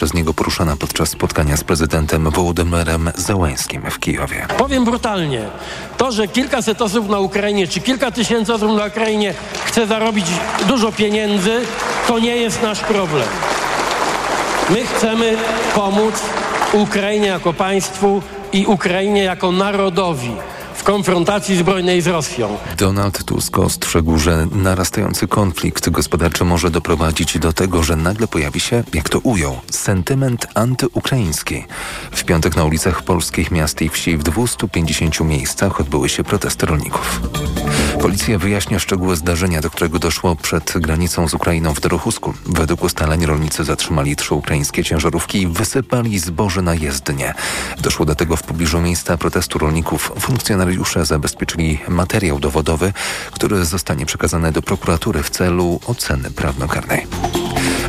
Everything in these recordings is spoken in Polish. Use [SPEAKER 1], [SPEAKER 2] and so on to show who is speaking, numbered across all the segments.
[SPEAKER 1] przez niego poruszona podczas spotkania z prezydentem Wołodymyrem Zełęskim w Kijowie.
[SPEAKER 2] Powiem brutalnie, to, że kilkaset osób na Ukrainie, czy kilka tysięcy osób na Ukrainie chce zarobić dużo pieniędzy, to nie jest nasz problem. My chcemy pomóc Ukrainie jako państwu i Ukrainie jako narodowi w konfrontacji zbrojnej z Rosją.
[SPEAKER 1] Donald Tusk ostrzegł, że narastający konflikt gospodarczy może doprowadzić do tego, że nagle pojawi się, jak to ujął, sentyment antyukraiński. W piątek na ulicach polskich miast i wsi w 250 miejscach odbyły się protesty rolników. Policja wyjaśnia szczegóły zdarzenia, do którego doszło przed granicą z Ukrainą w Dorochusku. Według ustaleń rolnicy zatrzymali trzy ukraińskie ciężarówki i wysypali zboże na jezdnie. Doszło do tego w pobliżu miejsca protestu rolników. Funkcjonariusze zabezpieczyli materiał dowodowy, który zostanie przekazany do prokuratury w celu oceny prawnokarnej.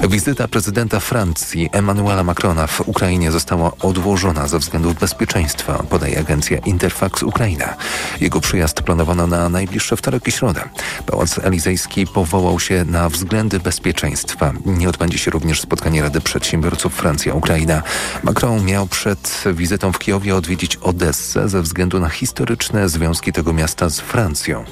[SPEAKER 1] Wizyta prezydenta Francji Emmanuela Macrona w Ukrainie została odłożona ze względów bezpieczeństwa, podaje agencja Interfax Ukraina. Jego przyjazd planowano na najbliższe wtorek i środę. Pałac Elizejski powołał się na względy bezpieczeństwa. Nie odbędzie się również spotkanie Rady Przedsiębiorców Francja-Ukraina. Macron miał przed wizytą w Kijowie odwiedzić Odessę ze względu na związki tego miasta z Francją.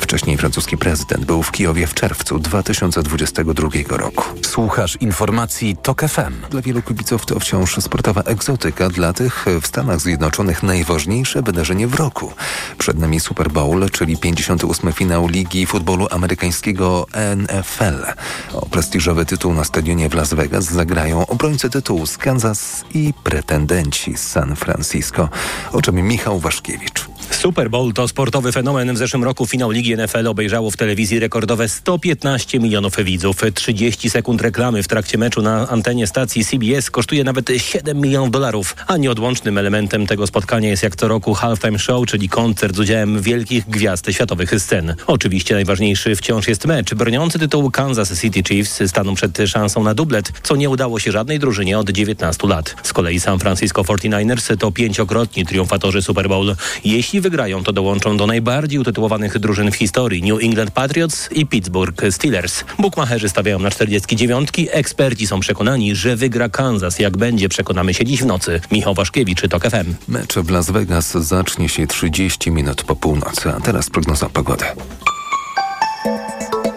[SPEAKER 1] Wcześniej francuski prezydent był w Kijowie w czerwcu 2022 roku.
[SPEAKER 3] Słuchasz informacji TOK FM.
[SPEAKER 1] Dla wielu kibiców to wciąż sportowa egzotyka, dla tych w Stanach Zjednoczonych najważniejsze wydarzenie w roku. Przed nami Super Bowl, czyli 58. finał Ligi Futbolu Amerykańskiego NFL. O prestiżowy tytuł na stadionie w Las Vegas zagrają obrońcy tytułu z Kansas i pretendenci z San Francisco. O czym Michał Waszkiewicz.
[SPEAKER 4] Super Bowl to sportowy fenomen. W zeszłym roku finał Ligi NFL obejrzało w telewizji rekordowe 115 milionów widzów. 30 sekund reklamy w trakcie meczu na antenie stacji CBS kosztuje nawet 7 milionów dolarów. A nieodłącznym elementem tego spotkania jest jak co roku halftime show, czyli koncert z udziałem wielkich gwiazd światowych scen. Oczywiście najważniejszy wciąż jest mecz. Broniący tytułu Kansas City Chiefs staną przed szansą na dublet, co nie udało się żadnej drużynie od 19 lat. Z kolei San Francisco 49ers to pięciokrotni triumfatorzy Super Bowl. Jeśli wygrają, to dołączą do najbardziej utytułowanych drużyn w historii New England Patriots i Pittsburgh Steelers. Bukmacherzy stawiają na 49. Eksperci są przekonani, że wygra Kansas. Jak będzie, przekonamy się dziś w nocy. Michał Waszkiewicz, TOK FM.
[SPEAKER 1] Mecz w Las Vegas zacznie się 30 minut po północy, a teraz prognoza pogody.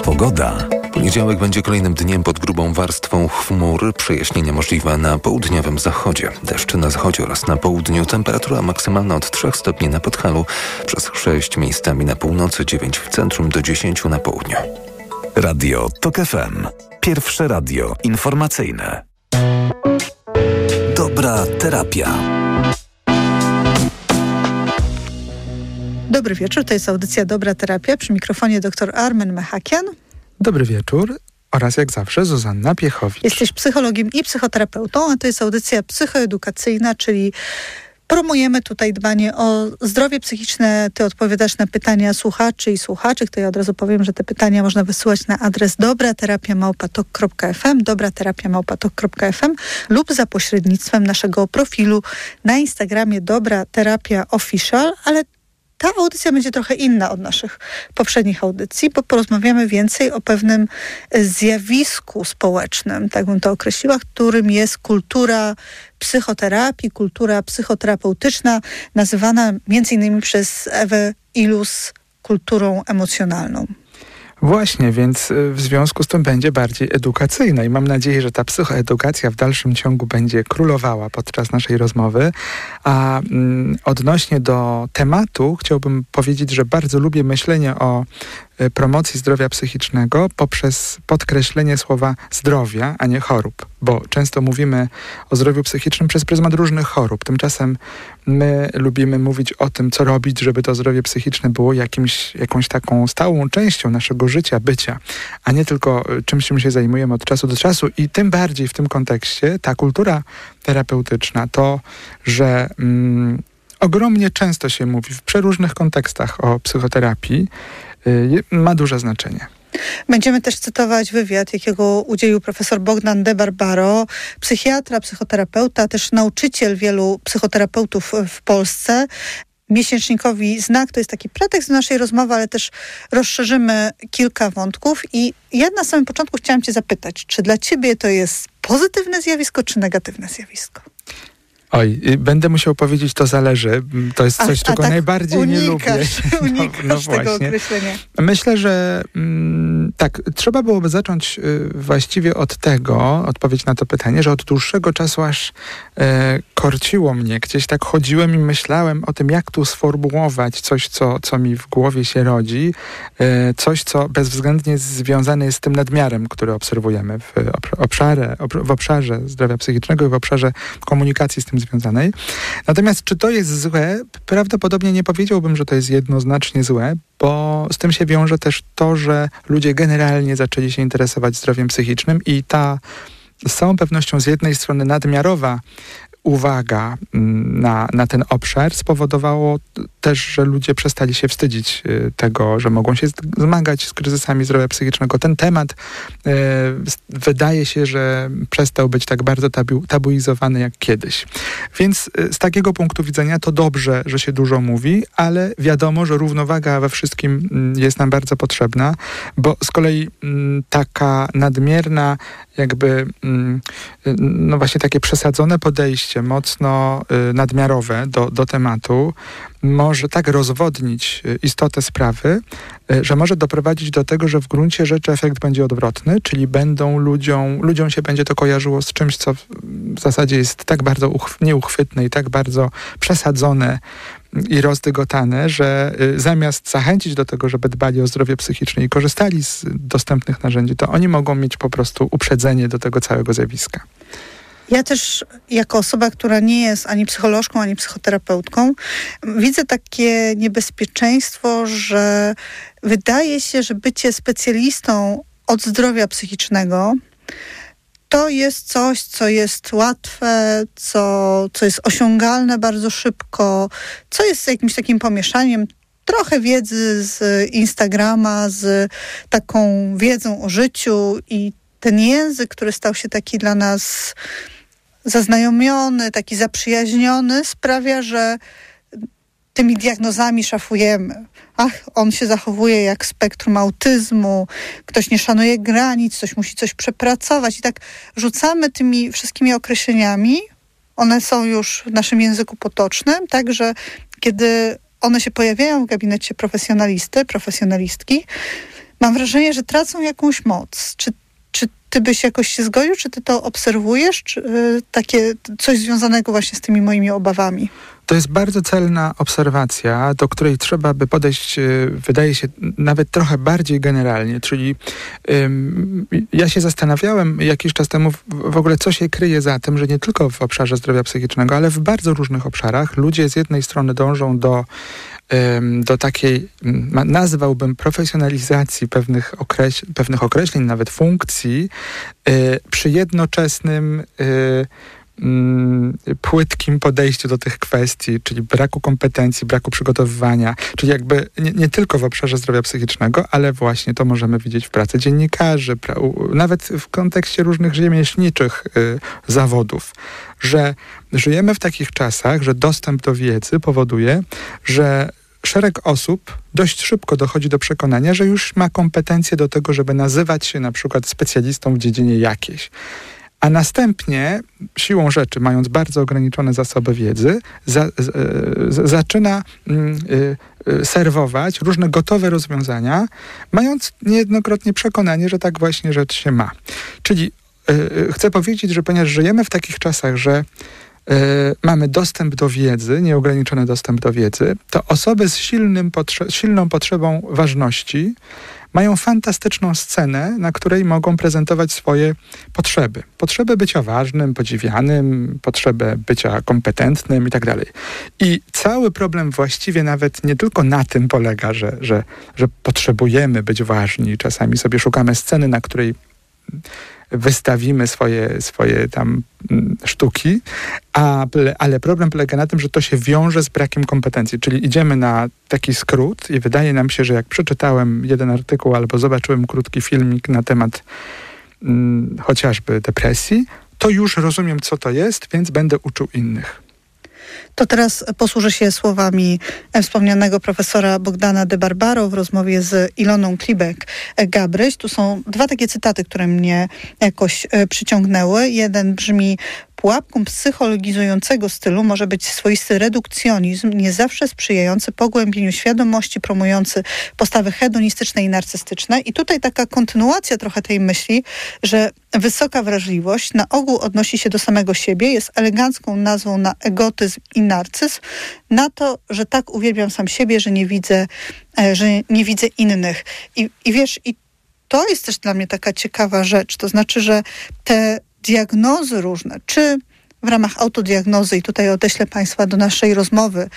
[SPEAKER 3] Pogoda.
[SPEAKER 1] Poniedziałek będzie kolejnym dniem pod grubą warstwą chmur. Przejaśnienie możliwe na południowym zachodzie. Deszcz na zachodzie oraz na południu. Temperatura maksymalna od 3 stopni na Podhalu, przez 6 miejscami na północy, 9 w centrum do 10 na południu.
[SPEAKER 3] Radio TOK FM. Pierwsze radio informacyjne. Dobra terapia.
[SPEAKER 5] Dobry wieczór, to jest audycja Dobra Terapia. Przy mikrofonie dr Armen Mechakian.
[SPEAKER 6] Dobry wieczór oraz jak zawsze Zuzanna Piechowicz.
[SPEAKER 5] Jesteś psychologiem i psychoterapeutą, a to jest audycja psychoedukacyjna, czyli promujemy tutaj dbanie o zdrowie psychiczne. Ty odpowiadasz na pytania słuchaczy i słuchaczy. To ja od razu powiem, że te pytania można wysyłać na adres dobraterapiamałpatok.fm dobraterapiamałpatok.fm lub za pośrednictwem naszego profilu na Instagramie Dobra Terapia Official, ale ta audycja będzie trochę inna od naszych poprzednich audycji, bo porozmawiamy więcej o pewnym zjawisku społecznym, tak bym to określiła, którym jest kultura psychoterapii, kultura psychoterapeutyczna, nazywana między innymi przez Ewę Ilus kulturą emocjonalną.
[SPEAKER 6] Właśnie, więc y, w związku z tym będzie bardziej edukacyjna i mam nadzieję, że ta psychoedukacja w dalszym ciągu będzie królowała podczas naszej rozmowy. A mm, odnośnie do tematu chciałbym powiedzieć, że bardzo lubię myślenie o promocji zdrowia psychicznego poprzez podkreślenie słowa zdrowia, a nie chorób, bo często mówimy o zdrowiu psychicznym przez pryzmat różnych chorób. Tymczasem my lubimy mówić o tym, co robić, żeby to zdrowie psychiczne było jakimś, jakąś taką stałą częścią naszego życia, bycia, a nie tylko y, czymś, czym się zajmujemy od czasu do czasu. I tym bardziej w tym kontekście ta kultura terapeutyczna, to, że mm, ogromnie często się mówi w przeróżnych kontekstach o psychoterapii, ma duże znaczenie.
[SPEAKER 5] Będziemy też cytować wywiad, jakiego udzielił profesor Bogdan de Barbaro, psychiatra, psychoterapeuta, też nauczyciel wielu psychoterapeutów w Polsce. miesięcznikowi Znak. To jest taki pretekst do naszej rozmowy, ale też rozszerzymy kilka wątków. I ja na samym początku chciałam cię zapytać, czy dla ciebie to jest pozytywne zjawisko, czy negatywne zjawisko?
[SPEAKER 6] Oj, y, będę musiał powiedzieć, to zależy. To jest coś,
[SPEAKER 5] a
[SPEAKER 6] czego
[SPEAKER 5] tak
[SPEAKER 6] najbardziej nie lubię.
[SPEAKER 5] unikasz, Unikasz
[SPEAKER 6] no
[SPEAKER 5] tego
[SPEAKER 6] właśnie.
[SPEAKER 5] określenia.
[SPEAKER 6] Myślę, że mm, tak, trzeba byłoby zacząć y, właściwie od tego, odpowiedź na to pytanie, że od dłuższego czasu aż e, korciło mnie. Gdzieś tak chodziłem i myślałem o tym, jak tu sformułować coś, co, co mi w głowie się rodzi, e, coś, co bezwzględnie związane jest z tym nadmiarem, który obserwujemy w obsz- obszarze, ob- w obszarze zdrowia psychicznego i w obszarze komunikacji z tym związanej. Natomiast czy to jest złe? Prawdopodobnie nie powiedziałbym, że to jest jednoznacznie złe, bo z tym się wiąże też to, że ludzie generalnie zaczęli się interesować zdrowiem psychicznym i ta z całą pewnością z jednej strony nadmiarowa uwaga mm, na, na ten obszar spowodowało też, że ludzie przestali się wstydzić y, tego, że mogą się zmagać z kryzysami zdrowia psychicznego. Ten temat y, wydaje się, że przestał być tak bardzo tabu, tabuizowany jak kiedyś. Więc y, z takiego punktu widzenia to dobrze, że się dużo mówi, ale wiadomo, że równowaga we wszystkim mm, jest nam bardzo potrzebna, bo z kolei mm, taka nadmierna, jakby, y, no właśnie takie przesadzone podejście, mocno y, nadmiarowe do, do tematu, może tak rozwodnić y, istotę sprawy, y, że może doprowadzić do tego, że w gruncie rzeczy efekt będzie odwrotny, czyli będą ludziom, ludziom się będzie to kojarzyło z czymś, co w, zasadzie jest tak bardzo uchw- nieuchwytne i tak bardzo przesadzone i rozdygotane, że zamiast zachęcić do tego, żeby dbali o zdrowie psychiczne i korzystali z dostępnych narzędzi, to oni mogą mieć po prostu uprzedzenie do tego całego zjawiska.
[SPEAKER 5] Ja też, jako osoba, która nie jest ani psycholożką, ani psychoterapeutką, widzę takie niebezpieczeństwo, że wydaje się, że bycie specjalistą od zdrowia psychicznego to jest coś, co jest łatwe, co, co jest osiągalne bardzo szybko, co jest jakimś takim pomieszaniem. Trochę wiedzy z Instagrama, z taką wiedzą o życiu i ten język, który stał się taki dla nas zaznajomiony, taki zaprzyjaźniony, sprawia, że tymi diagnozami szafujemy. Ach, on się zachowuje jak spektrum autyzmu, ktoś nie szanuje granic, ktoś musi coś przepracować. I tak rzucamy tymi wszystkimi określeniami. One są już w naszym języku potocznym, także kiedy one się pojawiają w gabinecie profesjonalisty, profesjonalistki, mam wrażenie, że tracą jakąś moc. Czy, ty byś jakoś się zgodził, czy ty to obserwujesz, czy y, takie coś związanego właśnie z tymi moimi obawami?
[SPEAKER 6] To jest bardzo celna obserwacja, do której trzeba by podejść, y, wydaje się, nawet trochę bardziej generalnie. Czyli ym, ja się zastanawiałem jakiś czas temu w, ogóle, co się kryje za tym, że nie tylko w obszarze zdrowia psychicznego, ale w bardzo różnych obszarach ludzie z jednej strony dążą do do takiej, nazwałbym profesjonalizacji pewnych, okreś- pewnych określeń, nawet funkcji, y, przy jednoczesnym mm, płytkim podejściu do tych kwestii, czyli braku kompetencji, braku przygotowywania, czyli jakby nie, nie tylko w obszarze zdrowia psychicznego, ale właśnie to możemy widzieć w pracy dziennikarzy, pra, u, nawet w kontekście różnych rzemieślniczych y, zawodów, że żyjemy w takich czasach, że dostęp do wiedzy powoduje, że szereg osób dość szybko dochodzi do przekonania, że już ma kompetencje do tego, żeby nazywać się na przykład specjalistą w dziedzinie jakiejś. A następnie, siłą rzeczy, mając bardzo ograniczone zasoby wiedzy, za, z, zaczyna mm, y, y, serwować różne gotowe rozwiązania, mając niejednokrotnie przekonanie, że tak właśnie rzecz się ma. Czyli y, chcę powiedzieć, że ponieważ żyjemy w takich czasach, że mamy dostęp do wiedzy, nieograniczony dostęp do wiedzy, to osoby z silnym potrze- silną potrzebą ważności mają fantastyczną scenę, na której mogą prezentować swoje potrzeby. Potrzeby bycia ważnym, podziwianym, potrzebę bycia kompetentnym i tak. I cały problem właściwie nawet nie tylko na tym polega, że, że, że potrzebujemy być ważni. Czasami sobie szukamy sceny, na której wystawimy swoje, swoje tam mm, sztuki, a, ale problem polega na tym, że to się wiąże z brakiem kompetencji, czyli idziemy na taki skrót i wydaje nam się, że jak przeczytałem jeden artykuł albo zobaczyłem krótki filmik na temat mm, chociażby depresji, to już rozumiem, co to jest, więc będę uczył innych.
[SPEAKER 5] To teraz posłużę się słowami wspomnianego profesora Bogdana de Barbaro w rozmowie z Iloną Klibek-Gabryś. Tu są dwa takie cytaty, które mnie jakoś e, przyciągnęły. Jeden brzmi Pułapką psychologizującego stylu może być swoisty redukcjonizm, nie zawsze sprzyjający pogłębieniu świadomości, promujący postawy hedonistyczne i narcystyczne. I tutaj taka kontynuacja trochę tej myśli, że wysoka wrażliwość na ogół odnosi się do samego siebie, jest elegancką nazwą na egotyzm i narcyzm, na to, że tak uwielbiam sam siebie, że nie widzę, e, że nie widzę innych. I, i wiesz, i to jest też dla mnie taka ciekawa rzecz. To znaczy, że te diagnozy różne, czy w ramach autodiagnozy, i tutaj odeślę Państwa do naszej rozmowy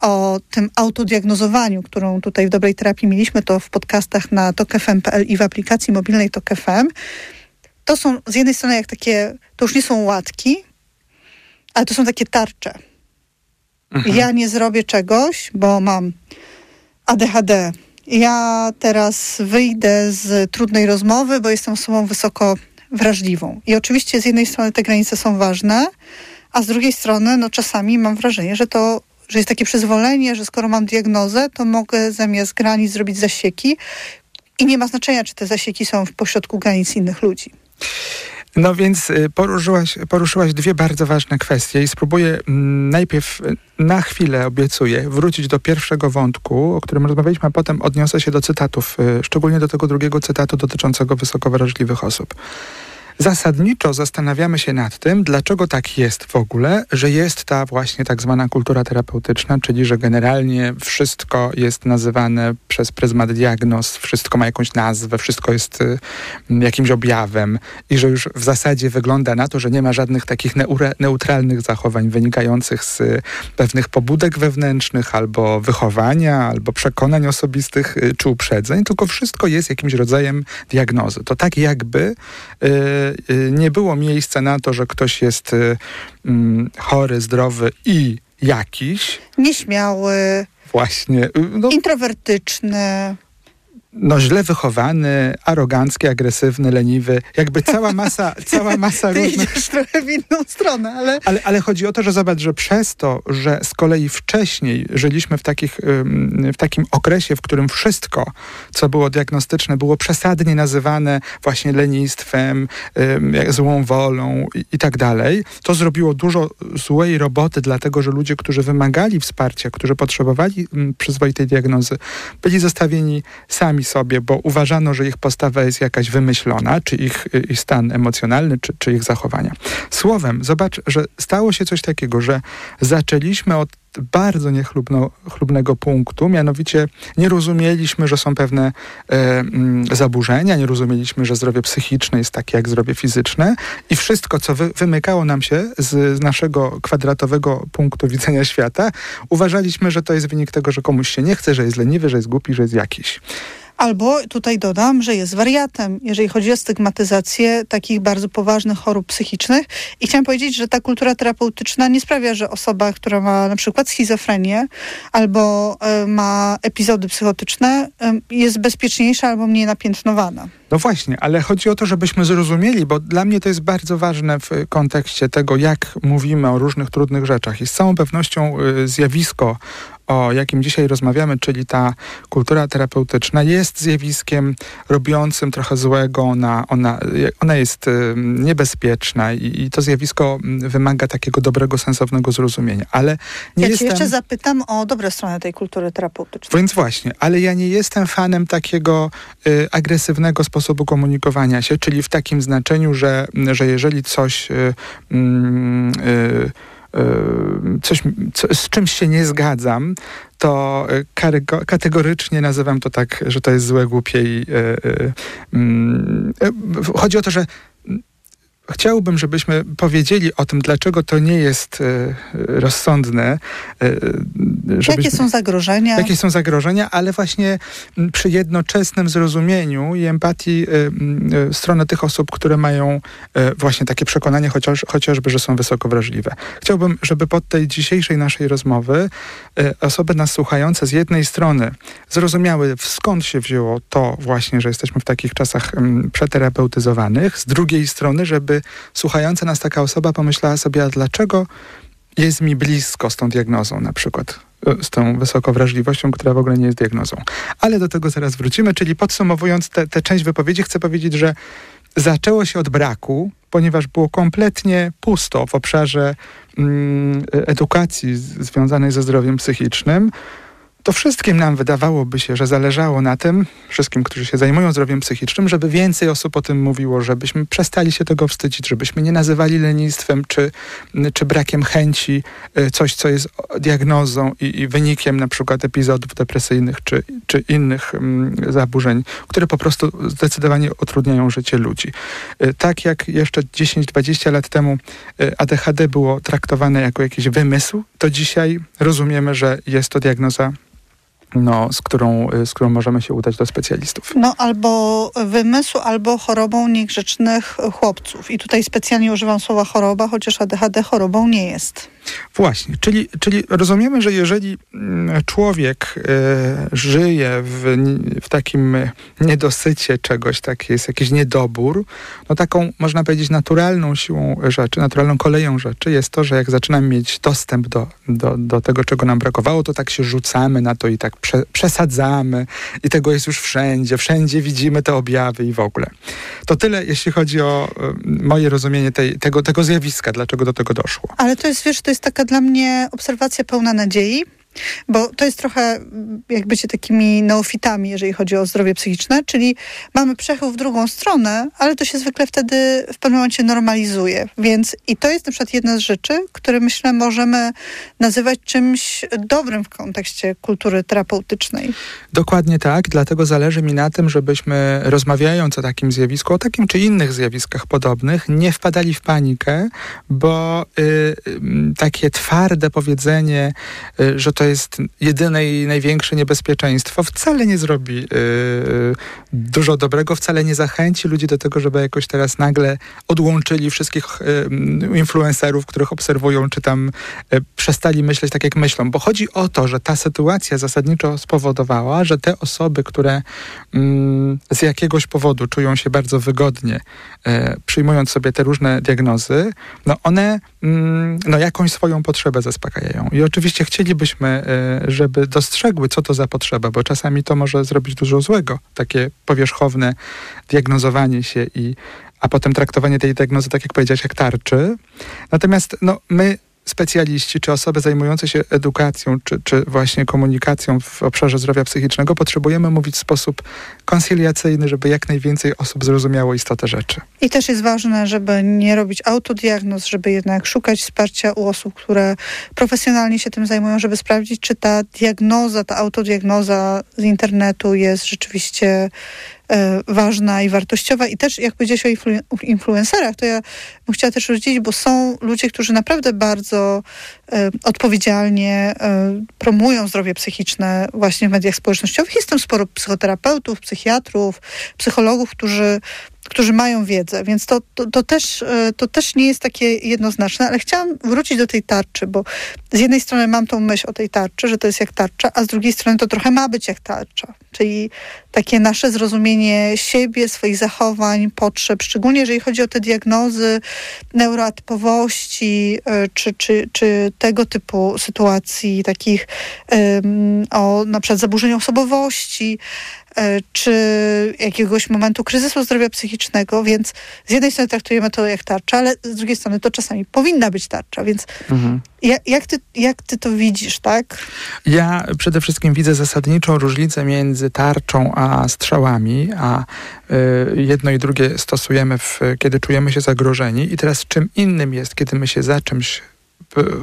[SPEAKER 5] o tym autodiagnozowaniu, którą tutaj w Dobrej Terapii mieliśmy, to w podcastach na tokfm.pl i w aplikacji mobilnej TokFM. To są z jednej strony jak takie, to już nie są łatki, ale to są takie tarcze. Mhm. Ja nie zrobię czegoś, bo mam ADHD. Ja teraz wyjdę z trudnej rozmowy, bo jestem osobą wysoko wrażliwą. I oczywiście z jednej strony te granice są ważne, a z drugiej strony no czasami mam wrażenie, że to że jest takie przyzwolenie, że skoro mam diagnozę, to mogę zamiast granic zrobić zasieki i nie ma znaczenia, czy te zasieki są w pośrodku granic innych ludzi.
[SPEAKER 6] No więc y, poruszyłaś, poruszyłaś dwie bardzo ważne kwestie i spróbuję mm, najpierw y, na chwilę, obiecuję, wrócić do pierwszego wątku, o którym rozmawialiśmy, a potem odniosę się do cytatów, y, szczególnie do tego drugiego cytatu dotyczącego wysoko wrażliwych osób. Zasadniczo zastanawiamy się nad tym, dlaczego tak jest w ogóle, że jest ta właśnie tak zwana kultura terapeutyczna, czyli że generalnie wszystko jest nazywane przez pryzmat diagnoz, wszystko ma jakąś nazwę, wszystko jest y, jakimś objawem i że już w zasadzie wygląda na to, że nie ma żadnych takich neutralnych zachowań wynikających z y, pewnych pobudek wewnętrznych albo wychowania, albo przekonań osobistych y, czy uprzedzeń, tylko wszystko jest jakimś rodzajem diagnozy. To tak jakby Y, nie było miejsca na to, że ktoś jest y, mm, chory, zdrowy i jakiś.
[SPEAKER 5] Nieśmiały.
[SPEAKER 6] Właśnie. Y,
[SPEAKER 5] no, introwertyczny
[SPEAKER 6] no źle wychowany, arogancki, agresywny, leniwy, jakby cała masa, cała masa
[SPEAKER 5] Ty
[SPEAKER 6] różnych...
[SPEAKER 5] Idziesz trochę w inną stronę, ale...
[SPEAKER 6] ale... ale... chodzi o to, że zobacz, że przez to, że z kolei wcześniej żyliśmy w, takich, w takim okresie, w którym wszystko, co było diagnostyczne, było przesadnie nazywane właśnie lenistwem, złą wolą i, i tak dalej, to zrobiło dużo złej roboty, dlatego, że ludzie, którzy wymagali wsparcia, którzy potrzebowali przyzwoitej diagnozy, byli zostawieni sami sobie, bo uważano, że ich postawa jest jakaś wymyślona, czy ich, ich stan emocjonalny, czy, czy ich zachowania. Słowem, zobacz, że stało się coś takiego, że zaczęliśmy od bardzo niechlubnego punktu, mianowicie nie rozumieliśmy, że są pewne e, mm, zaburzenia, nie rozumieliśmy, że zdrowie psychiczne jest takie jak zdrowie fizyczne i wszystko, co wy, wymykało nam się z, z naszego kwadratowego punktu widzenia świata, uważaliśmy, że to jest wynik tego, że komuś się nie chce, że jest leniwy, że jest głupi, że jest jakiś.
[SPEAKER 5] Albo tutaj dodam, że jest wariatem, jeżeli chodzi o stygmatyzację takich bardzo poważnych chorób psychicznych. I chciałam powiedzieć, że ta kultura terapeutyczna nie sprawia, że osoba, która ma na przykład schizofrenię albo y, ma epizody psychotyczne, y, jest bezpieczniejsza albo mniej napiętnowana.
[SPEAKER 6] No właśnie, ale chodzi o to, żebyśmy zrozumieli, bo dla mnie to jest bardzo ważne w kontekście tego, jak mówimy o różnych trudnych rzeczach. I z całą pewnością y, zjawisko o jakim dzisiaj rozmawiamy, czyli ta kultura terapeutyczna, jest zjawiskiem robiącym trochę złego. Ona, ona, ona jest niebezpieczna i, i to zjawisko wymaga takiego dobrego, sensownego zrozumienia. Ale nie
[SPEAKER 5] ja
[SPEAKER 6] jestem...
[SPEAKER 5] jeszcze zapytam o dobre strony tej kultury terapeutycznej.
[SPEAKER 6] Więc właśnie, ale ja nie jestem fanem takiego y, agresywnego sposobu komunikowania się, czyli w takim znaczeniu, że, że jeżeli coś y, y, coś, co, z czymś się nie zgadzam, to kategorycznie nazywam to tak, że to jest złe, głupie i mm, chodzi o to, że Chciałbym, żebyśmy powiedzieli o tym, dlaczego to nie jest e, rozsądne.
[SPEAKER 5] E, jakie są zagrożenia?
[SPEAKER 6] Jakie są zagrożenia, ale właśnie przy jednoczesnym zrozumieniu i empatii e, w stronę tych osób, które mają właśnie takie przekonanie, chociaż, chociażby, że są wysoko wrażliwe. Chciałbym, żeby pod tej dzisiejszej naszej rozmowy osoby nas słuchające z jednej strony zrozumiały, skąd się wzięło to właśnie, że jesteśmy w takich czasach przeterapeutyzowanych, z drugiej strony, żeby słuchająca nas taka osoba pomyślała sobie, a dlaczego jest mi blisko z tą diagnozą na przykład z tą wysoką wrażliwością, która w ogóle nie jest diagnozą. Ale do tego zaraz wrócimy, czyli podsumowując tę część wypowiedzi, chcę powiedzieć, że zaczęło się od braku, ponieważ było kompletnie pusto w obszarze mm, edukacji związanej ze zdrowiem psychicznym to wszystkim nam wydawałoby się, że zależało na tym, wszystkim, którzy się zajmują zdrowiem psychicznym, żeby więcej osób o tym mówiło, żebyśmy przestali się tego wstydzić, żebyśmy nie nazywali lenistwem czy, czy brakiem chęci y, coś, co jest diagnozą i, i wynikiem na przykład epizodów depresyjnych czy, czy innych um, zaburzeń, które po prostu zdecydowanie utrudniają życie ludzi. Y, tak jak jeszcze 10-20 lat temu y, ADHD było traktowane jako jakiś wymysł, to dzisiaj rozumiemy, że jest to diagnoza no, z, którą, y, z którą możemy się udać do specjalistów.
[SPEAKER 5] No albo wymysł, albo chorobą niegrzecznych chłopców. I tutaj specjalnie używam słowa choroba, chociaż ADHD chorobą nie jest.
[SPEAKER 6] Właśnie, czyli, czyli rozumiemy, że jeżeli mm, człowiek y, żyje w, w takim niedosycie czegoś, taki jest jakiś niedobór, no taką można powiedzieć naturalną siłą rzeczy, naturalną koleją rzeczy jest to, że jak zaczynamy mieć dostęp do, do, do tego, czego nam brakowało, to tak się rzucamy na to i tak prze, przesadzamy i tego jest już wszędzie, wszędzie widzimy te objawy i w ogóle. To tyle, jeśli chodzi o y, moje rozumienie tej, tego, tego zjawiska, dlaczego do tego doszło.
[SPEAKER 5] Ale to jest, wiesz, to jest taka dla mnie obserwacja pełna nadziei, bo to jest trochę jak bycie takimi neofitami, jeżeli chodzi o zdrowie psychiczne, czyli mamy przechył w drugą stronę, ale to się zwykle wtedy w pewnym momencie normalizuje. Więc i to jest na przykład jedna z rzeczy, które myślę możemy nazywać czymś dobrym w kontekście kultury terapeutycznej.
[SPEAKER 6] Dokładnie tak, dlatego zależy mi na tym, żebyśmy rozmawiając o takim zjawisku, o takim czy innych zjawiskach podobnych, nie wpadali w panikę, bo y, y, takie twarde powiedzenie, y, że to to jest jedyne i największe niebezpieczeństwo, wcale nie zrobi yy, dużo dobrego, wcale nie zachęci ludzi do tego, żeby jakoś teraz nagle odłączyli wszystkich yy, influencerów, których obserwują, czy tam yy, przestali myśleć tak, jak myślą. Bo chodzi o to, że ta sytuacja zasadniczo spowodowała, że te osoby, które mm, z jakiegoś powodu czują się bardzo wygodnie, przyjmując sobie te różne diagnozy, no one mm, no jakąś swoją potrzebę zaspokajają. I oczywiście chcielibyśmy E, żeby dostrzegły, co to za potrzeba, bo czasami to może zrobić dużo złego. Takie powierzchowne diagnozowanie się i a potem traktowanie tej diagnozy, tak jak powiedziałeś, jak tarczy. Natomiast no, my specjaliści, czy osoby zajmujące się edukacją, czy, czy właśnie komunikacją w obszarze zdrowia psychicznego, potrzebujemy mówić w sposób konsyliacyjny, żeby jak najwięcej osób zrozumiało istotę rzeczy.
[SPEAKER 5] I też jest ważne, żeby nie robić autodiagnoz, żeby jednak szukać wsparcia u osób, które profesjonalnie się tym zajmują, żeby sprawdzić, czy ta diagnoza, ta autodiagnoza z internetu jest rzeczywiście ważna i wartościowa. I też, jak powiedziałeś o influ influencerach, to ja bym chciała też rozdzielić, bo są ludzie, którzy naprawdę bardzo e, odpowiedzialnie e, promują zdrowie psychiczne właśnie w mediach społecznościowych. Jest tam sporo psychoterapeutów, psychiatrów, psychologów, którzy którzy mają wiedzę, więc to, to, to, też, e, to też nie jest takie jednoznaczne, ale chciałam wrócić do tej tarczy, bo z jednej strony mam tą myśl o tej tarczy, że to jest jak tarcza, a z drugiej strony to trochę ma być jak tarcza, czyli takie nasze zrozumienie siebie, swoich zachowań, potrzeb, szczególnie jeżeli chodzi o te diagnozy neuroatypowości, e, czy, czy, czy tego typu sytuacji, takich um, o na przykład zaburzeń osobowości, czy jakiegoś momentu kryzysu zdrowia psychicznego, więc z jednej strony traktujemy to jak tarcza, ale z drugiej strony to czasami powinna być tarcza, więc mhm. jak, jak, ty, jak ty to widzisz, tak?
[SPEAKER 6] Ja przede wszystkim widzę zasadniczą różnicę między tarczą a strzałami, a y, jedno i drugie stosujemy, w, kiedy czujemy się zagrożeni i teraz czym innym jest, kiedy my się za czymś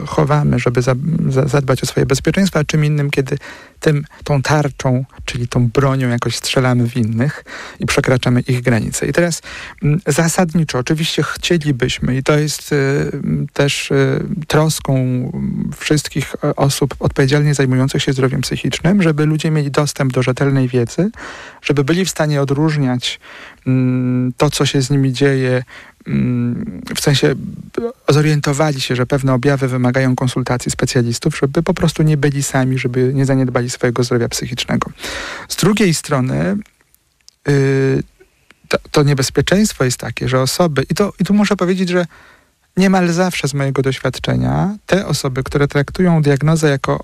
[SPEAKER 6] chowamy, żeby za, za, zadbać o swoje bezpieczeństwo, a czym innym, kiedy tym, tą tarczą, czyli tą bronią jakoś strzelamy w innych i przekraczamy ich granice. I teraz m, zasadniczo, oczywiście chcielibyśmy, i to jest y, też y, troską wszystkich osób odpowiedzialnie zajmujących się zdrowiem psychicznym, żeby ludzie mieli dostęp do rzetelnej wiedzy, żeby byli w stanie odróżniać mm, to, co się z nimi dzieje, mm, w sensie zorientowali się, że pewne objawy wymagają konsultacji specjalistów, żeby po prostu nie byli sami, żeby nie zaniedbali swojego zdrowia psychicznego. Z drugiej strony, yy, to, to, niebezpieczeństwo jest takie, że osoby, i, to, i tu muszę powiedzieć, że niemal zawsze z mojego doświadczenia te osoby, które traktują diagnozę jako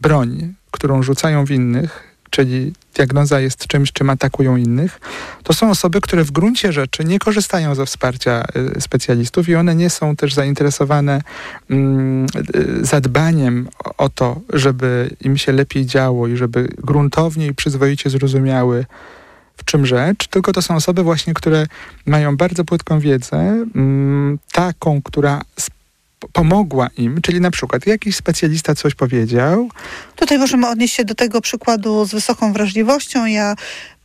[SPEAKER 6] broń, którą rzucają w innych, czyli diagnoza jest czymś, czym atakują innych, to są osoby, które w gruncie rzeczy nie korzystają ze wsparcia y, specjalistów i one nie są też zainteresowane mm, y, zadbaniem o- to, żeby im się lepiej działo i żeby gruntownie i przyzwoicie zrozumiały, w czym rzecz, tylko to są osoby właśnie, które mają bardzo płytką wiedzę, mm, taką, która pomogła im, czyli na przykład jakiś specjalista coś powiedział,
[SPEAKER 5] Tutaj możemy odnieść się do tego przykładu z wysoką wrażliwością. Ja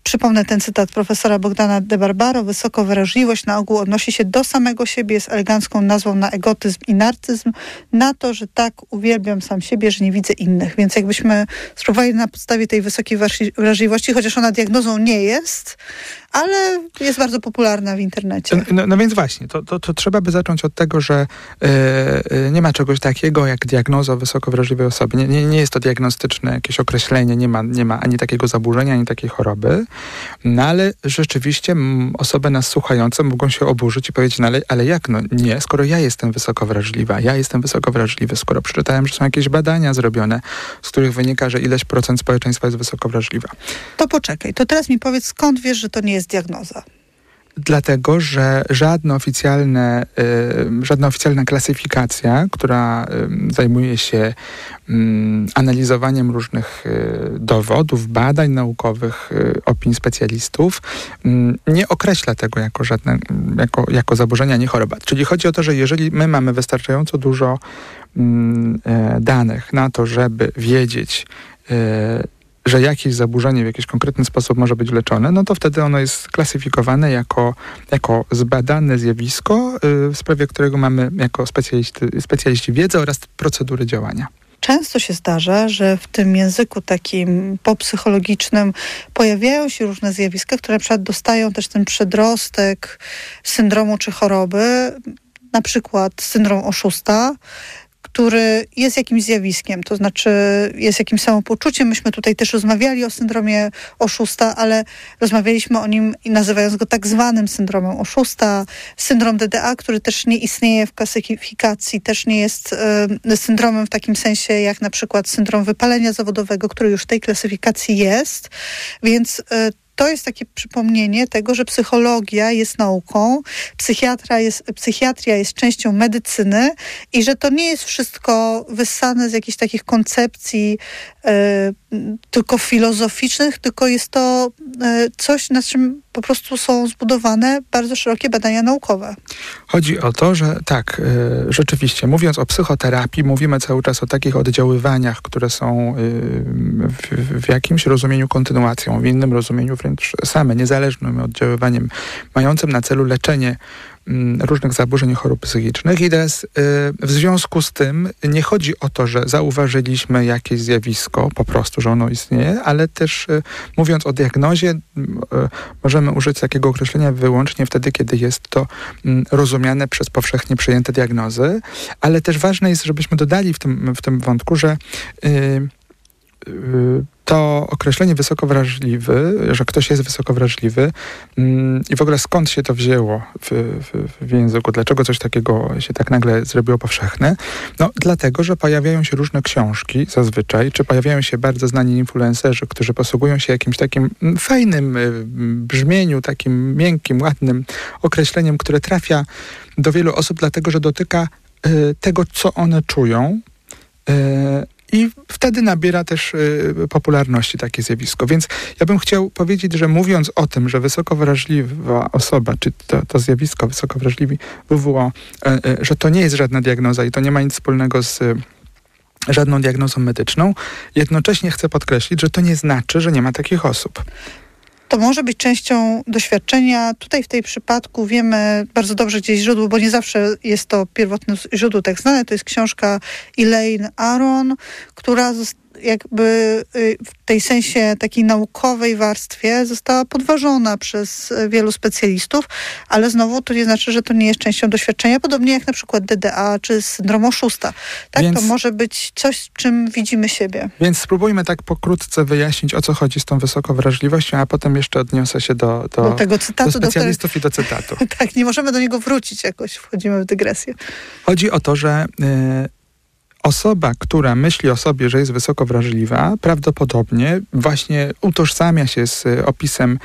[SPEAKER 5] przypomnę ten cytat profesora Bogdana de Barbaro. Wysoka wrażliwość na ogół odnosi się do samego siebie, jest elegancką nazwą na egotyzm i narcyzm, na to, że tak uwielbiam sam siebie, że nie widzę innych. Więc jakbyśmy spróbowali na podstawie tej wysokiej wrażli- wrażliwości, chociaż ona diagnozą nie jest, ale jest bardzo popularna w internecie.
[SPEAKER 6] No, no więc właśnie, to, to, to trzeba by zacząć od tego, że e, nie ma czegoś takiego jak diagnoza wysoko wrażliwej osoby. Nie, nie, nie jest to diagnostyczne jakieś określenie, nie ma, nie ma ani takiego zaburzenia, ani takiej choroby, no ale rzeczywiście osoby nas słuchające mogą się oburzyć i powiedzieć, no ale, ale jak, no nie, skoro ja jestem wysoko wrażliwa, ja jestem wysoko wrażliwy, skoro przeczytałem, że są jakieś badania zrobione, z których wynika, że ileś procent społeczeństwa jest wysoko wrażliwa.
[SPEAKER 5] To poczekaj, to teraz mi powiedz, skąd wiesz, że to nie jest diagnoza?
[SPEAKER 6] Dlatego, że żadne oficjalne, y, żadna oficjalna klasyfikacja, która y, zajmuje się y, analizowaniem różnych y, dowodów, badań naukowych, opinii specjalistów, y, nie określa tego jako, żadne, jako, jako zaburzenia, nie choroba. Czyli chodzi o to, że jeżeli my mamy wystarczająco dużo mm, danych na to, żeby wiedzieć, że jakieś zaburzenie w jakiś konkretny sposób może być leczone, no to wtedy ono jest klasyfikowane jako, jako zbadane zjawisko, y, w sprawie którego mamy jako specjaliści, specjaliści wiedzę oraz procedury działania.
[SPEAKER 5] Często się zdarza, że w tym języku takim popsychologicznym pojawiają się różne zjawiska, które na przykład dostają też ten przedrostek syndromu czy choroby, na przykład syndrom oszusta, który jest jakimś zjawiskiem, to znaczy jest jakimś samopoczuciem. Myśmy tutaj też rozmawiali o syndromie oszusta, ale rozmawialiśmy o nim nazywając go tak zwanym syndromem oszusta. Syndrom DDA, który też nie istnieje w klasyfikacji, też nie jest e, syndromem w takim sensie jak na przykład syndrom wypalenia zawodowego, który już w tej klasyfikacji jest, więc e, to jest takie przypomnienie tego, że psychologia jest nauką, psychiatra jest, psychiatria jest częścią medycyny i że to nie jest wszystko wyssane z jakichś takich koncepcji tylko filozoficznych, tylko jest to e, coś, na czym po prostu są zbudowane bardzo szerokie badania naukowe.
[SPEAKER 6] Chodzi o to, że tak, y, rzeczywiście, mówiąc o psychoterapii, mówimy cały czas o takich oddziaływaniach, które są w, w jakimś rozumieniu kontynuacją, w innym rozumieniu wręcz same, niezależnym oddziaływaniem, mającym na celu leczenie różnych zaburzeń chorób psychicznych. I teraz y, w związku z tym nie chodzi o to, że zauważyliśmy jakieś zjawisko, po prostu, że ono istnieje, ale też y, mówiąc o diagnozie, y, możemy użyć takiego określenia wyłącznie wtedy, kiedy jest to mm, rozumiane przez powszechnie przyjęte diagnozy, ale też ważne jest, żebyśmy dodali w tym, w tym wątku, że to określenie wysoko wrażliwy, że ktoś jest wysoko wrażliwy mm, i w ogóle skąd się to wzięło w, w, w języku, dlaczego coś takiego się tak nagle zrobiło powszechne? No dlatego, że pojawiają się różne książki zazwyczaj, czy pojawiają się bardzo znani influencerzy, którzy posługują się jakimś takim mm, fajnym y, brzmieniu, takim miękkim, ładnym określeniem, które trafia do wielu osób, dlatego że dotyka y, tego, co one czują, y, i wtedy nabiera też y, popularności takie zjawisko. Więc ja bym chciał powiedzieć, że mówiąc o tym, że wysoko wrażliwa osoba, czy to, to zjawisko wysoko wrażliwi WWO, y, y, że to nie jest żadna diagnoza i to nie ma nic wspólnego z y, żadną diagnozą medyczną, jednocześnie chcę podkreślić, że to nie znaczy, że nie ma takich osób.
[SPEAKER 5] To może być częścią doświadczenia. Tutaj w tej przypadku wiemy bardzo dobrze gdzieś źródło, bo nie zawsze jest to pierwotne źródło tak znane. To jest książka Elaine Aron, która zos- jakby y, w tej sensie takiej naukowej warstwie została podważona przez y, wielu specjalistów, ale znowu to nie znaczy, że to nie jest częścią doświadczenia, podobnie jak na przykład DDA czy syndrom oszusta. Tak,
[SPEAKER 6] Więc-
[SPEAKER 5] to może być coś, czym widzimy siebie.
[SPEAKER 6] Więc spróbujmy tak pokrótce wyjaśnić, o co chodzi z tą wysoką wrażliwością, a potem jeszcze odniosę się do, do,
[SPEAKER 5] Do tego
[SPEAKER 6] do
[SPEAKER 5] cytatu, do,
[SPEAKER 6] specjalistów i do cytatu.
[SPEAKER 5] tak, nie możemy do niego wrócić jakoś, wchodzimy w dygresję.
[SPEAKER 6] Chodzi o to, że y, osoba, która myśli o sobie, że jest wysoko wrażliwa, prawdopodobnie właśnie utożsamia się z opisem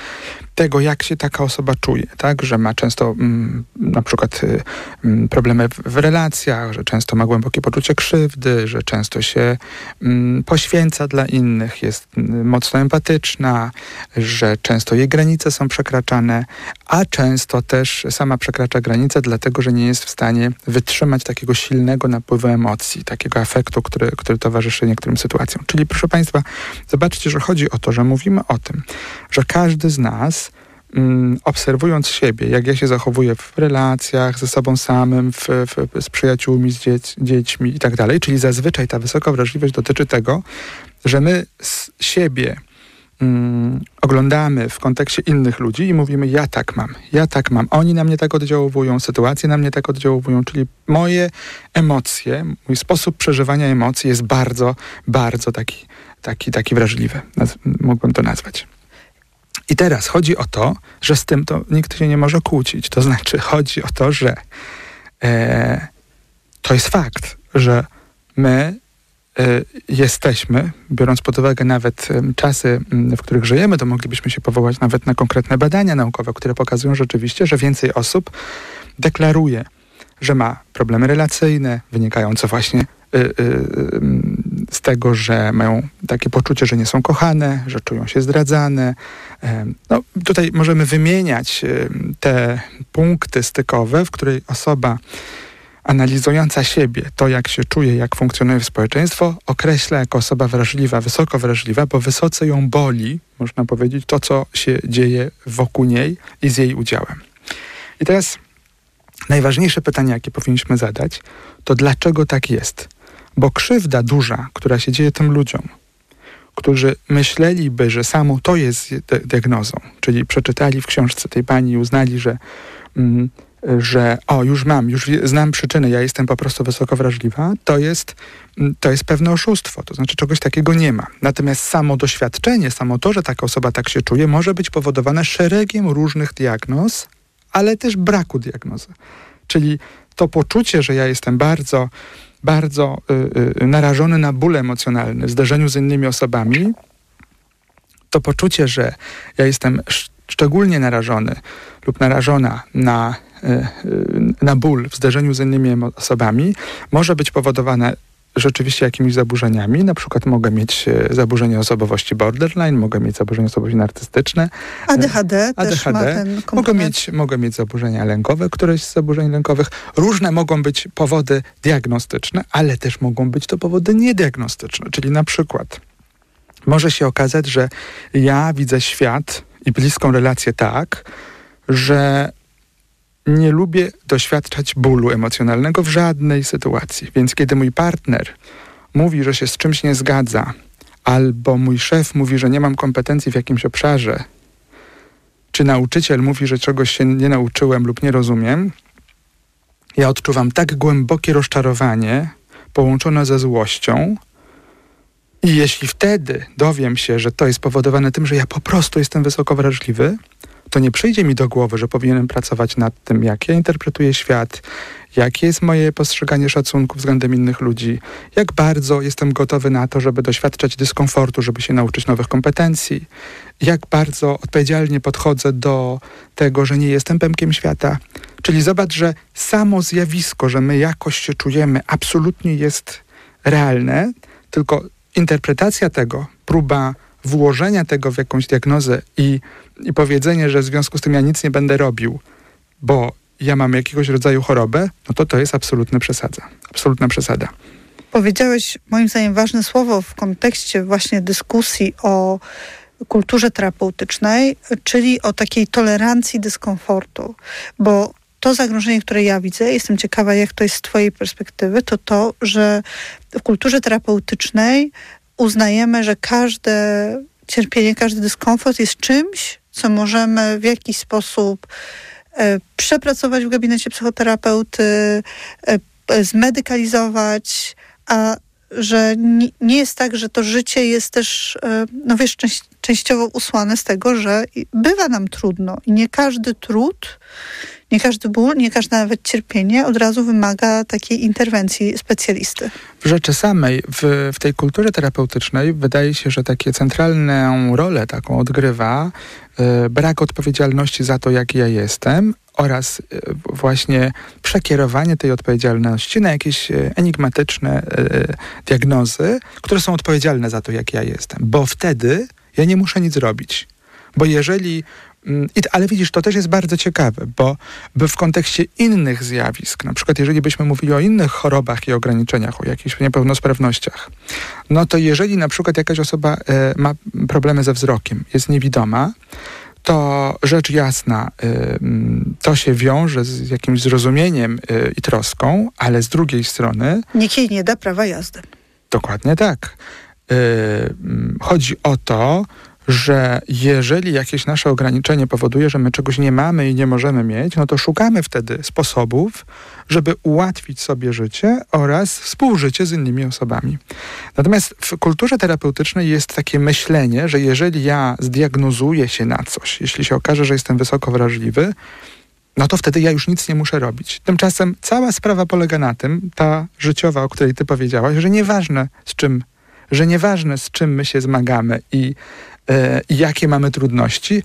[SPEAKER 6] tego, jak się taka osoba czuje, tak? Że ma często mm, na przykład y, mm, problemy w, w relacjach, że często ma głębokie poczucie krzywdy, że często się mm, poświęca dla innych, jest mm, mocno empatyczna, że często jej granice są przekraczane, a często też sama przekracza granice, dlatego że nie jest w stanie wytrzymać takiego silnego napływu emocji, takiego afektu, który, który towarzyszy niektórym sytuacjom. Czyli proszę Państwa, zobaczcie, że chodzi o to, że mówimy o tym, że każdy z nas mm, obserwując siebie, jak ja się zachowuję w relacjach ze sobą samym, w, w, z przyjaciółmi, z dzieć, dziećmi i tak dalej, czyli zazwyczaj ta wysoka wrażliwość dotyczy tego, że my z siebie mm, oglądamy w kontekście innych ludzi i mówimy, ja tak mam, ja tak mam, oni na mnie tak oddziałowują, sytuacje na mnie tak oddziałowują, czyli moje emocje, mój sposób przeżywania emocji jest bardzo, bardzo taki, taki, taki wrażliwy, mógłbym to nazwać. I teraz chodzi o to, że z tym to nikt się nie może kłócić. To znaczy, chodzi o to, że e, to jest fakt, że my e, jesteśmy, biorąc pod uwagę nawet czasy, w których żyjemy, to moglibyśmy się powołać nawet na konkretne badania naukowe, które pokazują rzeczywiście, że więcej osób deklaruje, że ma problemy relacyjne, wynikające właśnie y, tego, że mają takie poczucie, że nie są kochane, że czują się zdradzane. No, tutaj możemy wymieniać ym, te punkty stykowe, w której osoba analizująca siebie, to jak się czuje, jak funkcjonuje w społeczeństwo, określa jako osoba wrażliwa, wysoko wrażliwa, bo wysoce ją boli, można powiedzieć, to, co się dzieje wokół niej i z jej udziałem. I teraz najważniejsze pytanie, jakie powinniśmy zadać, to dlaczego tak jest? Bo krzywda duża, która się dzieje tym ludziom, którzy myśleliby, że samo to jest di- diagnozą, czyli przeczytali w książce tej pani i uznali, że, mm, że o, już mam, już znam przyczynę, ja jestem po prostu wysoko wrażliwa, to jest, mm, to jest pewne oszustwo, to znaczy czegoś takiego nie ma. Natomiast samo doświadczenie, samo to, że taka osoba tak się czuje, może być powodowane szeregiem różnych diagnoz, ale też braku diagnozy. Czyli to poczucie, że ja jestem bardzo, bardzo y, y, narażony na ból emocjonalny w zderzeniu z innymi osobami, to poczucie, że ja jestem sz- szczególnie narażony lub narażona na, y, na ból w zderzeniu z innymi osobami, może być powodowane rzeczywiście jakimiś zaburzeniami. Na przykład mogę mieć e, zaburzenie osobowości borderline, mogę mieć zaburzenie osobowości narcystyczne,
[SPEAKER 5] ADHD, też ma
[SPEAKER 6] ADHD.
[SPEAKER 5] ten
[SPEAKER 6] Mogę mieć, mogę mieć zaburzenia lękowe, któreś z zaburzeń lękowych. Różne mogą być powody diagnostyczne, ale też mogą być to powody niediagnostyczne. Czyli na przykład może się okazać, że ja widzę świat i bliską relację tak, że nie lubię doświadczać bólu emocjonalnego w żadnej sytuacji. Więc kiedy mój partner mówi, że się z czymś nie zgadza, albo mój szef mówi, że nie mam kompetencji w jakimś obszarze, czy nauczyciel mówi, że czegoś się nie nauczyłem lub nie rozumiem, ja odczuwam tak głębokie rozczarowanie połączone ze złością. I jeśli wtedy dowiem się, że to jest spowodowane tym, że ja po prostu jestem wysoko wrażliwy, to nie przyjdzie mi do głowy, że powinienem pracować nad tym, jak ja interpretuję świat, jakie jest moje postrzeganie szacunku względem innych ludzi, jak bardzo jestem gotowy na to, żeby doświadczać dyskomfortu, żeby się nauczyć nowych kompetencji, jak bardzo odpowiedzialnie podchodzę do tego, że nie jestem pępkiem świata. Czyli zobacz, że samo zjawisko, że my jakoś się czujemy, absolutnie jest realne, tylko interpretacja tego, próba włożenia tego w jakąś diagnozę i, i powiedzenie, że w związku z tym ja nic nie będę robił, bo ja mam jakiegoś rodzaju chorobę, no to to jest absolutna przesada. Absolutna przesada.
[SPEAKER 5] Powiedziałeś moim zdaniem ważne słowo w kontekście właśnie dyskusji o kulturze terapeutycznej, czyli o takiej tolerancji dyskomfortu, bo to zagrożenie, które ja widzę, jestem ciekawa, jak to jest z Twojej perspektywy, to to, że w kulturze terapeutycznej uznajemy, że każde cierpienie, każdy dyskomfort jest czymś, co możemy w jakiś sposób e, przepracować w gabinecie psychoterapeuty, e, zmedykalizować, a że nie, jest tak, że to życie jest też, e, no wiesz, częściowo usłane z tego, że bywa nam trudno i nie każdy trud, nie każdy ból, nie każde nawet cierpienie od razu wymaga takiej interwencji specjalisty.
[SPEAKER 6] W rzeczy samej, w, w tej kulturze terapeutycznej wydaje się, że takie centralną rolę taką odgrywa y, brak odpowiedzialności za to, jaki ja jestem oraz y, właśnie przekierowanie tej odpowiedzialności na jakieś y, enigmatyczne diagnozy, które są odpowiedzialne za to, jak ja jestem. Bo wtedy ja nie muszę nic robić. Bo jeżeli ale widzisz, to też jest bardzo ciekawe, bo, bo w kontekście innych zjawisk, na przykład jeżeli byśmy mówili o innych chorobach i ograniczeniach, o jakichś niepełnosprawnościach, no to jeżeli na przykład jakaś osoba e, ma problemy ze wzrokiem, jest niewidoma, to rzecz jasna, y, to się wiąże z jakimś zrozumieniem y, i troską, ale z drugiej strony.
[SPEAKER 5] Nikt jej nie da prawa jazdy.
[SPEAKER 6] Dokładnie tak. Y, chodzi o to, że jeżeli jakieś nasze ograniczenie powoduje, że my czegoś nie mamy i nie możemy mieć, no to szukamy wtedy sposobów, żeby ułatwić sobie życie oraz współżycie z innymi osobami. Natomiast w kulturze terapeutycznej jest takie myślenie, że jeżeli ja zdiagnozuję się na coś, jeśli się okaże, że jestem wysoko wrażliwy, no to wtedy ja już nic nie muszę robić. Tymczasem cała sprawa polega na tym, ta życiowa, o której ty powiedziałaś, że nieważne z czym, że nieważne z czym my się zmagamy i jakie mamy trudności.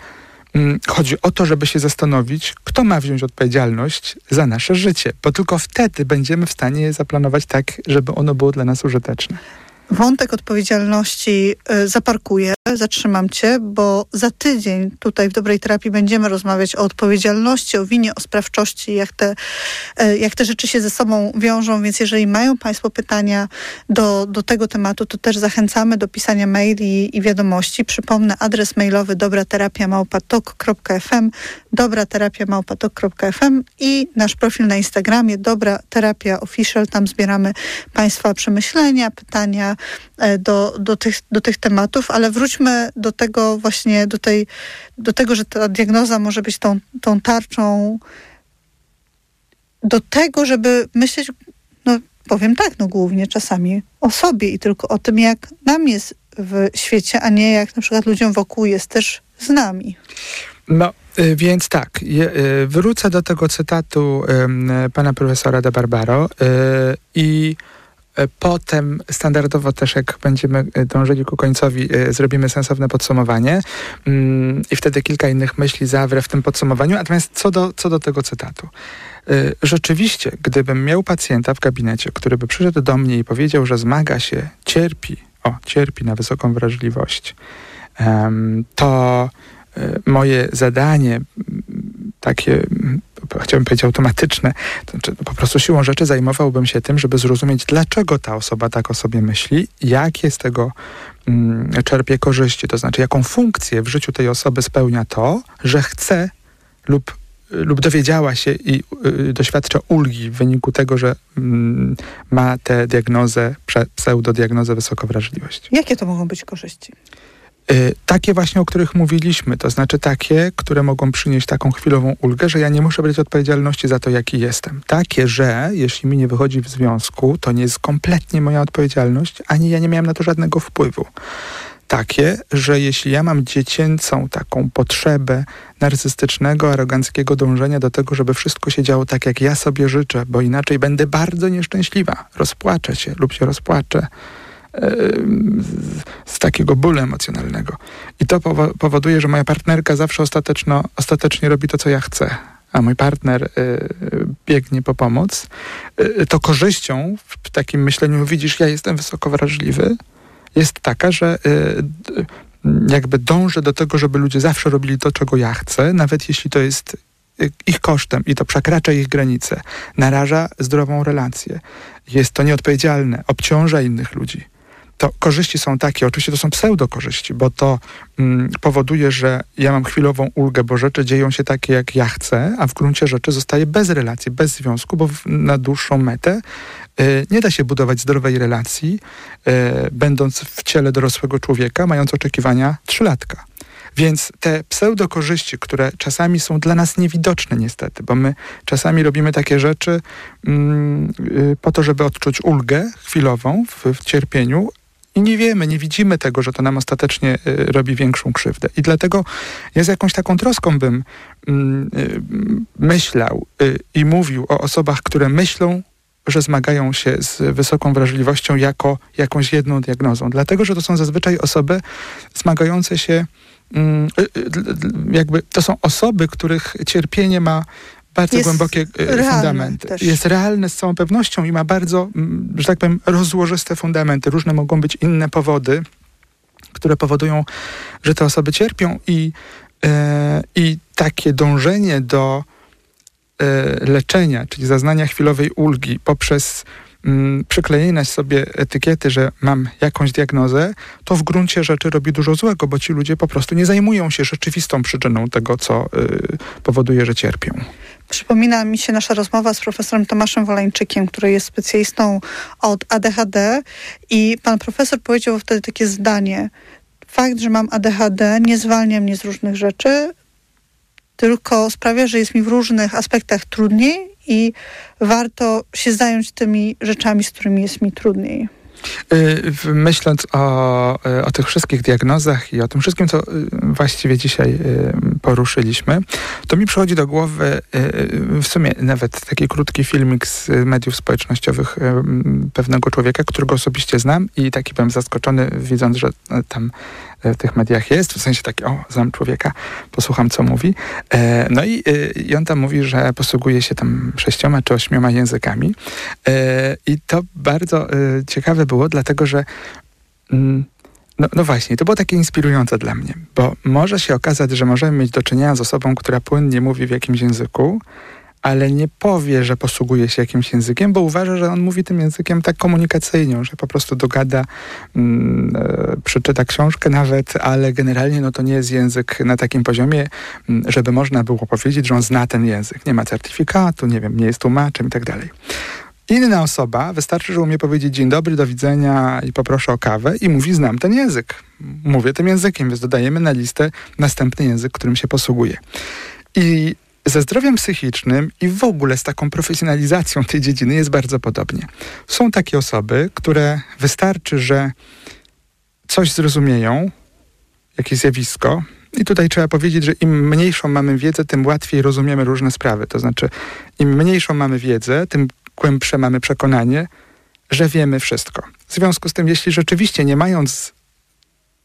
[SPEAKER 6] Mm, chodzi o to, żeby się zastanowić, kto ma wziąć odpowiedzialność za nasze życie, bo tylko wtedy będziemy w stanie je zaplanować tak, żeby ono było dla nas użyteczne
[SPEAKER 5] wątek odpowiedzialności y, zaparkuję, zatrzymam cię, bo za tydzień tutaj w Dobrej Terapii będziemy rozmawiać o odpowiedzialności, o winie, o sprawczości, jak te, y, jak te rzeczy się ze sobą wiążą, więc jeżeli mają Państwo pytania do, do tego tematu, to też zachęcamy do pisania maili i wiadomości. Przypomnę adres mailowy dobraterapia.tok.fm dobraterapia.tok.fm i nasz profil na Instagramie Dobra Terapia Official. Tam zbieramy Państwa przemyślenia, pytania, do, do, tych, do tych tematów, ale wróćmy do tego właśnie, do, tej, do tego, że ta diagnoza może być tą, tą tarczą do tego, żeby myśleć, no powiem tak, no głównie czasami o sobie i tylko o tym, jak nam jest w świecie, a nie jak na przykład ludziom wokół jest też z nami.
[SPEAKER 6] No, y, więc tak, y, wrócę do tego cytatu pana profesora de Barbaro y, i E, potem standardowo też jak będziemy e, dążyli ku końcowi, e, zrobimy sensowne podsumowanie mm, i wtedy kilka innych myśli zawrę w tym podsumowaniu. Natomiast co do, co do tego cytatu. Rzeczywiście, gdybym miał pacjenta w gabinecie, który by przyszedł do mnie i powiedział, że zmaga się, cierpi, o, cierpi na wysoką wrażliwość, to moje zadanie takie chciałbym powiedzieć automatyczne, to znaczy po prostu siłą rzeczy zajmowałbym się tym, żeby zrozumieć, dlaczego ta osoba tak o sobie myśli, jakie z tego mm, czerpie korzyści, to znaczy jaką funkcję w życiu tej osoby spełnia to, że chce lub lub dowiedziała się i y, doświadcza ulgi w wyniku tego, że y, ma tę diagnozę, pseudodiagnozę wysokowrażliwości.
[SPEAKER 5] Jakie to mogą być korzyści?
[SPEAKER 6] Y, takie właśnie, o których mówiliśmy, to znaczy takie, które mogą przynieść taką chwilową ulgę, że ja nie muszę brać odpowiedzialności za to, jaki jestem. Takie, że jeśli mi nie wychodzi w związku, to nie jest kompletnie moja odpowiedzialność, ani ja nie miałem na to żadnego wpływu. Takie, że jeśli ja mam dziecięcą taką potrzebę narcystycznego, aroganckiego dążenia do tego, żeby wszystko się działo tak, jak ja sobie życzę, bo inaczej będę bardzo nieszczęśliwa, rozpłaczę się lub się rozpłaczę, z takiego bólu emocjonalnego. I to powoduje, że moja partnerka zawsze ostateczno, ostatecznie robi to, co ja chcę, a mój partner y, biegnie po pomoc, y, to korzyścią w takim myśleniu, widzisz, ja jestem wysoko wrażliwy, jest taka, że y, jakby dążę do tego, żeby ludzie zawsze robili to, czego ja chcę, nawet jeśli to jest ich kosztem i to przekracza ich granice, naraża zdrową relację. Jest to nieodpowiedzialne, obciąża innych ludzi to korzyści są takie, oczywiście to są pseudokorzyści, bo to mm, powoduje, że ja mam chwilową ulgę, bo rzeczy dzieją się takie, jak ja chcę, a w gruncie rzeczy zostaje bez relacji, bez związku, bo w, na dłuższą metę y, nie da się budować zdrowej relacji, y, będąc w ciele dorosłego człowieka, mając oczekiwania trzylatka. Więc te pseudokorzyści, które czasami są dla nas niewidoczne niestety, bo my czasami robimy takie rzeczy mm, y, po to, żeby odczuć ulgę chwilową w, w cierpieniu, i nie wiemy, nie widzimy tego, że to nam ostatecznie y, robi większą krzywdę. I dlatego ja z jakąś taką troską bym mm, y, myślał y, i mówił o osobach, które myślą, że zmagają się z wysoką wrażliwością jako jakąś jedną diagnozą. Dlatego, że to są zazwyczaj osoby zmagające się mm, jakby to są osoby, których cierpienie ma bardzo
[SPEAKER 5] Jest
[SPEAKER 6] głębokie
[SPEAKER 5] realne
[SPEAKER 6] fundamenty.
[SPEAKER 5] też.
[SPEAKER 6] Jest realne z całą pewnością i ma bardzo, że tak powiem, rozłożyste fundamenty. Różne mogą być inne powody, które powodują, że te osoby cierpią i, e, i takie dążenie do e, leczenia, czyli zaznania chwilowej ulgi poprzez mm, przyklejenie sobie etykiety, że mam jakąś diagnozę, to w gruncie rzeczy robi dużo złego, bo ci ludzie po prostu nie zajmują się rzeczywistą przyczyną tego, co y, powoduje, że cierpią.
[SPEAKER 5] Przypomina mi się nasza rozmowa z profesorem Tomaszem Wolańczykiem, który jest specjalistą od ADHD i pan profesor powiedział wtedy takie zdanie. Fakt, że mam ADHD nie zwalnia mnie z różnych rzeczy, tylko sprawia, że jest mi w różnych aspektach trudniej i warto się zająć tymi rzeczami, z którymi jest mi trudniej.
[SPEAKER 6] Y, Myśląc o, y, o tych wszystkich diagnozach i o tym wszystkim, co y, właściwie dzisiaj poruszyliśmy, to mi przychodzi do głowy w sumie nawet taki krótki filmik z mediów społecznościowych pewnego człowieka, którego osobiście znam i taki byłem zaskoczony, widząc, że tam w tych mediach jest, w sensie taki, o, znam człowieka, posłucham, co mówi. E, No i, y, i on tam mówi, że posługuje się tam sześcioma czy ośmioma językami. E, I to bardzo ciekawe było, dlatego że mm, no, no właśnie, to było takie inspirujące dla mnie, bo może się okazać, że możemy mieć do czynienia z osobą, która płynnie mówi w jakimś języku, ale nie powie, że posługuje się jakimś językiem, bo uważa, że on mówi tym językiem tak komunikacyjnie, że po prostu dogada, mm, e, przeczyta książkę nawet, ale generalnie no to nie jest język na takim poziomie, mm, żeby można było powiedzieć, że on zna ten język. Nie ma certyfikatu, nie wiem, nie jest tłumaczem i tak dalej. Inna osoba, wystarczy, że umie powiedzieć dzień dobry, do widzenia i poproszę o kawę i mówi znam ten język. Mówię tym językiem, więc dodajemy na listę następny język, którym się posługuje. I ze zdrowiem psychicznym i w ogóle z taką profesjonalizacją tej dziedziny jest bardzo podobnie. Są takie osoby, które wystarczy, że coś zrozumieją, jakieś zjawisko, i tutaj trzeba powiedzieć, że im mniejszą mamy wiedzę, tym łatwiej rozumiemy różne sprawy. To znaczy, im mniejszą mamy wiedzę, tym głębsze mamy przekonanie, że wiemy wszystko. W związku z tym, jeśli rzeczywiście nie mając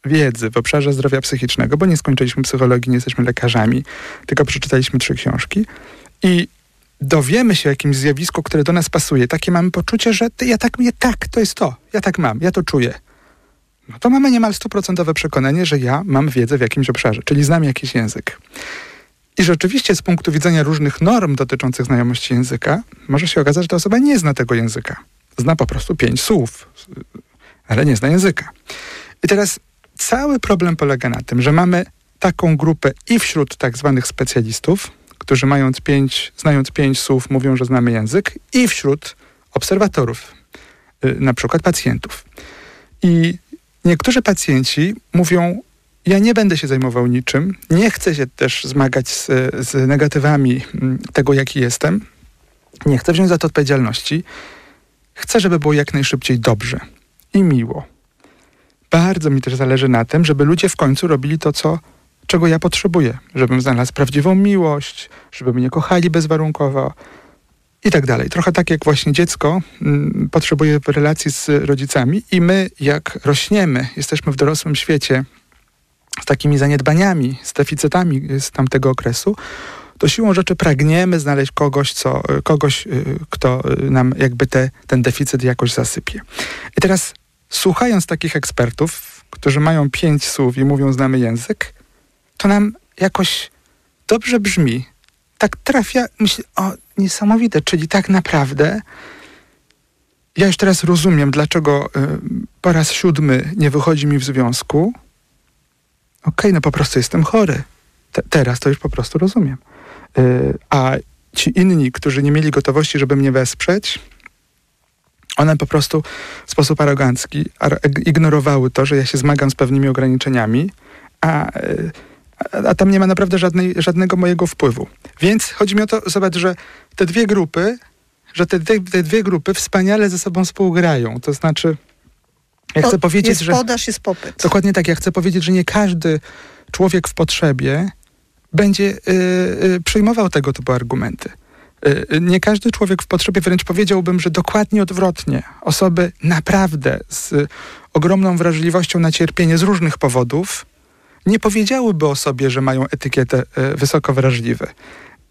[SPEAKER 6] wiedzy w obszarze zdrowia psychicznego, bo nie skończyliśmy psychologii, nie jesteśmy lekarzami, tylko przeczytaliśmy trzy książki i dowiemy się o jakimś zjawisku, które do nas pasuje, takie mamy poczucie, że ja tak, ja tak, to jest to, ja tak mam, ja to czuję. No to mamy niemal stuprocentowe przekonanie, że ja mam wiedzę w jakimś obszarze, czyli znam jakiś język. I rzeczywiście z punktu widzenia różnych norm dotyczących znajomości języka, może się okazać, że ta osoba nie zna tego języka. Zna po prostu pięć słów, ale nie zna języka. I teraz cały problem polega na tym, że mamy taką grupę i wśród tak zwanych specjalistów, którzy mając pięć, znając pięć słów mówią, że znamy język, i wśród obserwatorów, y, na przykład pacjentów. I niektórzy pacjenci mówią, ja nie będę się zajmował niczym, nie chcę się też zmagać z, z negatywami mm, tego, jaki jestem, nie chcę wziąć za to odpowiedzialności, chcę, żeby było jak najszybciej dobrze i miło. Bardzo mi też zależy na tym, żeby ludzie w końcu robili to, co, czego ja potrzebuję. Żebym znalazł prawdziwą miłość, żeby mnie kochali bezwarunkowo i tak dalej. Trochę tak jak właśnie dziecko mm, potrzebuje relacji z rodzicami i my jak rośniemy, jesteśmy w dorosłym świecie z takimi zaniedbaniami, z deficytami z tamtego okresu, to siłą rzeczy pragniemy znaleźć kogoś, co, kogoś y, kto y, nam jakby te, ten deficyt jakoś zasypie. I teraz słuchając takich ekspertów, którzy mają pięć słów i mówią znamy język, to nam jakoś dobrze brzmi. Tak trafia, myślę, o niesamowite, czyli tak naprawdę ja już teraz rozumiem, dlaczego y, po raz siódmy nie wychodzi mi w związku. Okej, no po prostu jestem chory. Te, teraz to już po prostu rozumiem. Y, a ci inni, którzy nie mieli gotowości, żeby mnie wesprzeć, one po prostu w sposób arogancki ar- ignorowały to, że ja się zmagam z pewnymi ograniczeniami, a, y, a, a tam nie ma naprawdę żadnej, żadnego mojego wpływu. Więc chodzi mi o to, zobacz, że te dwie grupy, że te, te, te dwie grupy wspaniale ze sobą współgrają. To znaczy, ja chcę powiedzieć,
[SPEAKER 5] jest
[SPEAKER 6] że...
[SPEAKER 5] podaż, jest popyt.
[SPEAKER 6] Dokładnie tak. Ja chcę powiedzieć, że nie każdy człowiek w potrzebie będzie y, y, przyjmował tego typu argumenty. Y, nie każdy człowiek w potrzebie, wręcz powiedziałbym, że dokładnie odwrotnie. Osoby naprawdę z ogromną wrażliwością na cierpienie z różnych powodów nie powiedziałyby o sobie, że mają etykietę y, wysoko wrażliwe.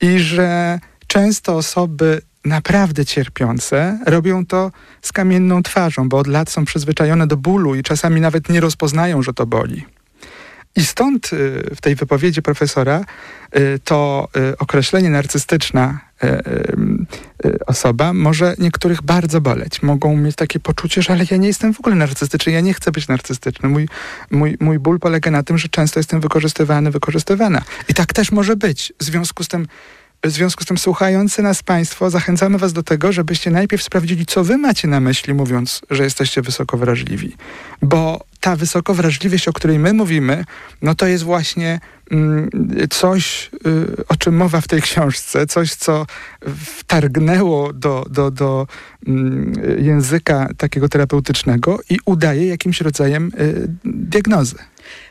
[SPEAKER 6] I że często osoby naprawdę cierpiące robią to z kamienną twarzą, bo od lat są przyzwyczajone do bólu i czasami nawet nie rozpoznają, że to boli. I stąd y, w tej wypowiedzi profesora to określenie narcystyczna osoba może niektórych bardzo boleć. Mogą mieć takie poczucie, że ale ja nie jestem w ogóle narcystyczny, ja nie chcę być narcystyczny. Mój, mój, mój ból polega na tym, że często jestem wykorzystywany, wykorzystywana. I tak też może być. W związku z tym w związku z tym, słuchający nas Państwo, zachęcamy Was do tego, żebyście najpierw sprawdzili, co Wy macie na myśli, mówiąc, że jesteście wysoko wrażliwi. Bo ta wysoko wrażliwość, o której my mówimy, no to jest właśnie mm, coś, y, o czym mowa w tej książce, coś, co wtargnęło do, do, do mm, języka takiego terapeutycznego i udaje jakimś rodzajem y, diagnozy.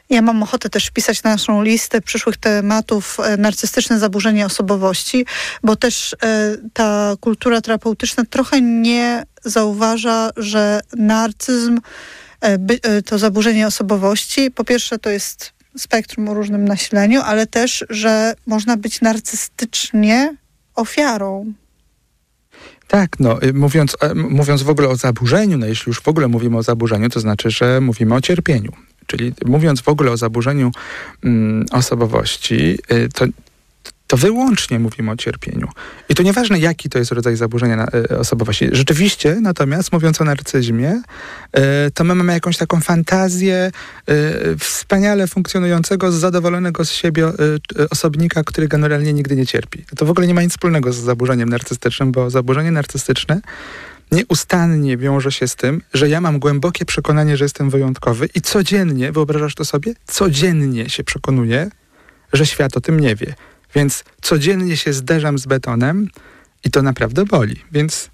[SPEAKER 5] Ja mam ochotę też wpisać na naszą listę przyszłych tematów e, narcystyczne zaburzenie osobowości, bo też e, ta kultura terapeutyczna trochę nie zauważa, że narcyzm to zaburzenie osobowości, po pierwsze to jest spektrum o różnym nasileniu, ale też, że można być narcystycznie ofiarą.
[SPEAKER 6] Tak, no y, mówiąc, e, mówiąc w ogóle o zaburzeniu, no jeśli już w ogóle mówimy o zaburzeniu, to znaczy, że mówimy o cierpieniu. Czyli mówiąc w ogóle o zaburzeniu mm, osobowości, y, to, to wyłącznie mówimy o cierpieniu. I to nieważne, jaki to jest rodzaj zaburzenia y, osobowości. Rzeczywiście, natomiast mówiąc o narcyzmie, y, to my mamy jakąś taką fantazję y, wspaniale funkcjonującego, zadowolonego z siebie osobnika, który generalnie nigdy nie cierpi. To w ogóle nie ma nic wspólnego z zaburzeniem narcystycznym, bo zaburzenie narcystyczne nieustannie wiąże się z tym, że ja mam głębokie przekonanie, że jestem wyjątkowy i codziennie, wyobrażasz to sobie, codziennie się przekonuję, że świat o tym nie wie. Więc codziennie się zderzam z betonem i to naprawdę boli. Więc,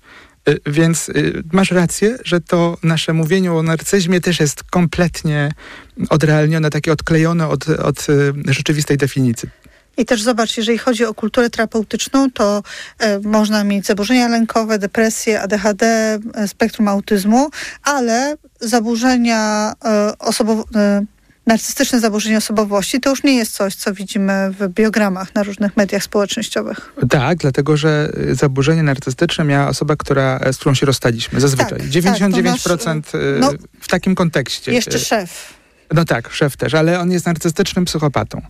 [SPEAKER 6] y, więc y, masz rację, że to nasze mówienie o narcyzmie też jest kompletnie odrealnione, takie odklejone od, od y, rzeczywistej definicji.
[SPEAKER 5] I też zobacz, jeżeli chodzi o kulturę terapeutyczną, to e, można mieć zaburzenia lękowe, depresję, ADHD, e, spektrum autyzmu, ale zaburzenia e, e, narcystyczne zaburzenie osobowości to już nie jest coś, co widzimy w biogramach na różnych mediach społecznościowych.
[SPEAKER 6] Tak, dlatego że y, zaburzenie narcystyczne miała osoba, która, e, z którą się rozstaliśmy. Zazwyczaj.
[SPEAKER 5] Tak,
[SPEAKER 6] 99%
[SPEAKER 5] tak, nasz,
[SPEAKER 6] y,
[SPEAKER 5] no,
[SPEAKER 6] w takim kontekście.
[SPEAKER 5] Jeszcze
[SPEAKER 6] Y,
[SPEAKER 5] szef.
[SPEAKER 6] No tak, szef też, ale on jest narcystycznym psychopatą.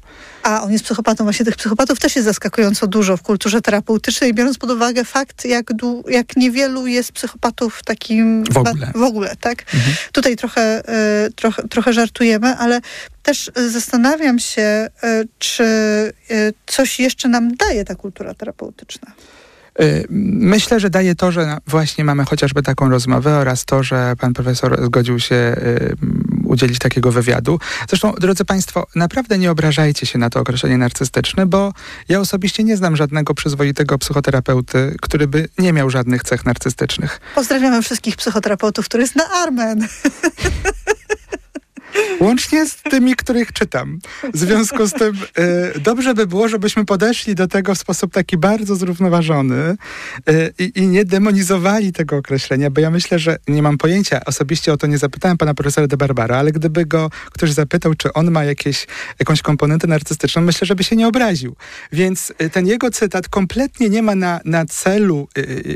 [SPEAKER 5] A on jest psychopatą. Właśnie tych psychopatów też jest zaskakująco dużo w kulturze terapeutycznej, biorąc pod uwagę fakt, jak, dłu- jak niewielu jest psychopatów takim...
[SPEAKER 6] W ogóle.
[SPEAKER 5] W ogóle, tak?
[SPEAKER 6] Mhm.
[SPEAKER 5] Tutaj trochę, e, trochę, trochę żartujemy, ale też e, zastanawiam się, e, czy e, coś jeszcze nam daje ta kultura terapeutyczna.
[SPEAKER 6] Y, Myślę, że daje to, że właśnie mamy chociażby taką rozmowę oraz to, że pan profesor zgodził się y, udzielić takiego wywiadu. Zresztą, drodzy Państwo, naprawdę nie obrażajcie się na to określenie narcystyczne, bo ja osobiście nie znam żadnego przyzwoitego psychoterapeuty, który by nie miał żadnych cech narcystycznych.
[SPEAKER 5] Pozdrawiamy wszystkich psychoterapeutów, który jest na Armen.
[SPEAKER 6] Łącznie z tymi, których czytam. W związku z tym y, dobrze by było, żebyśmy podeszli do tego w sposób taki bardzo zrównoważony y, i, nie demonizowali tego określenia, bo ja myślę, że nie mam pojęcia, osobiście o to nie zapytałem pana profesora de Barbara, ale gdyby go ktoś zapytał, czy on ma jakieś, jakąś komponentę narcystyczną, myślę, żeby się nie obraził. Więc y, ten jego cytat kompletnie nie ma na, na celu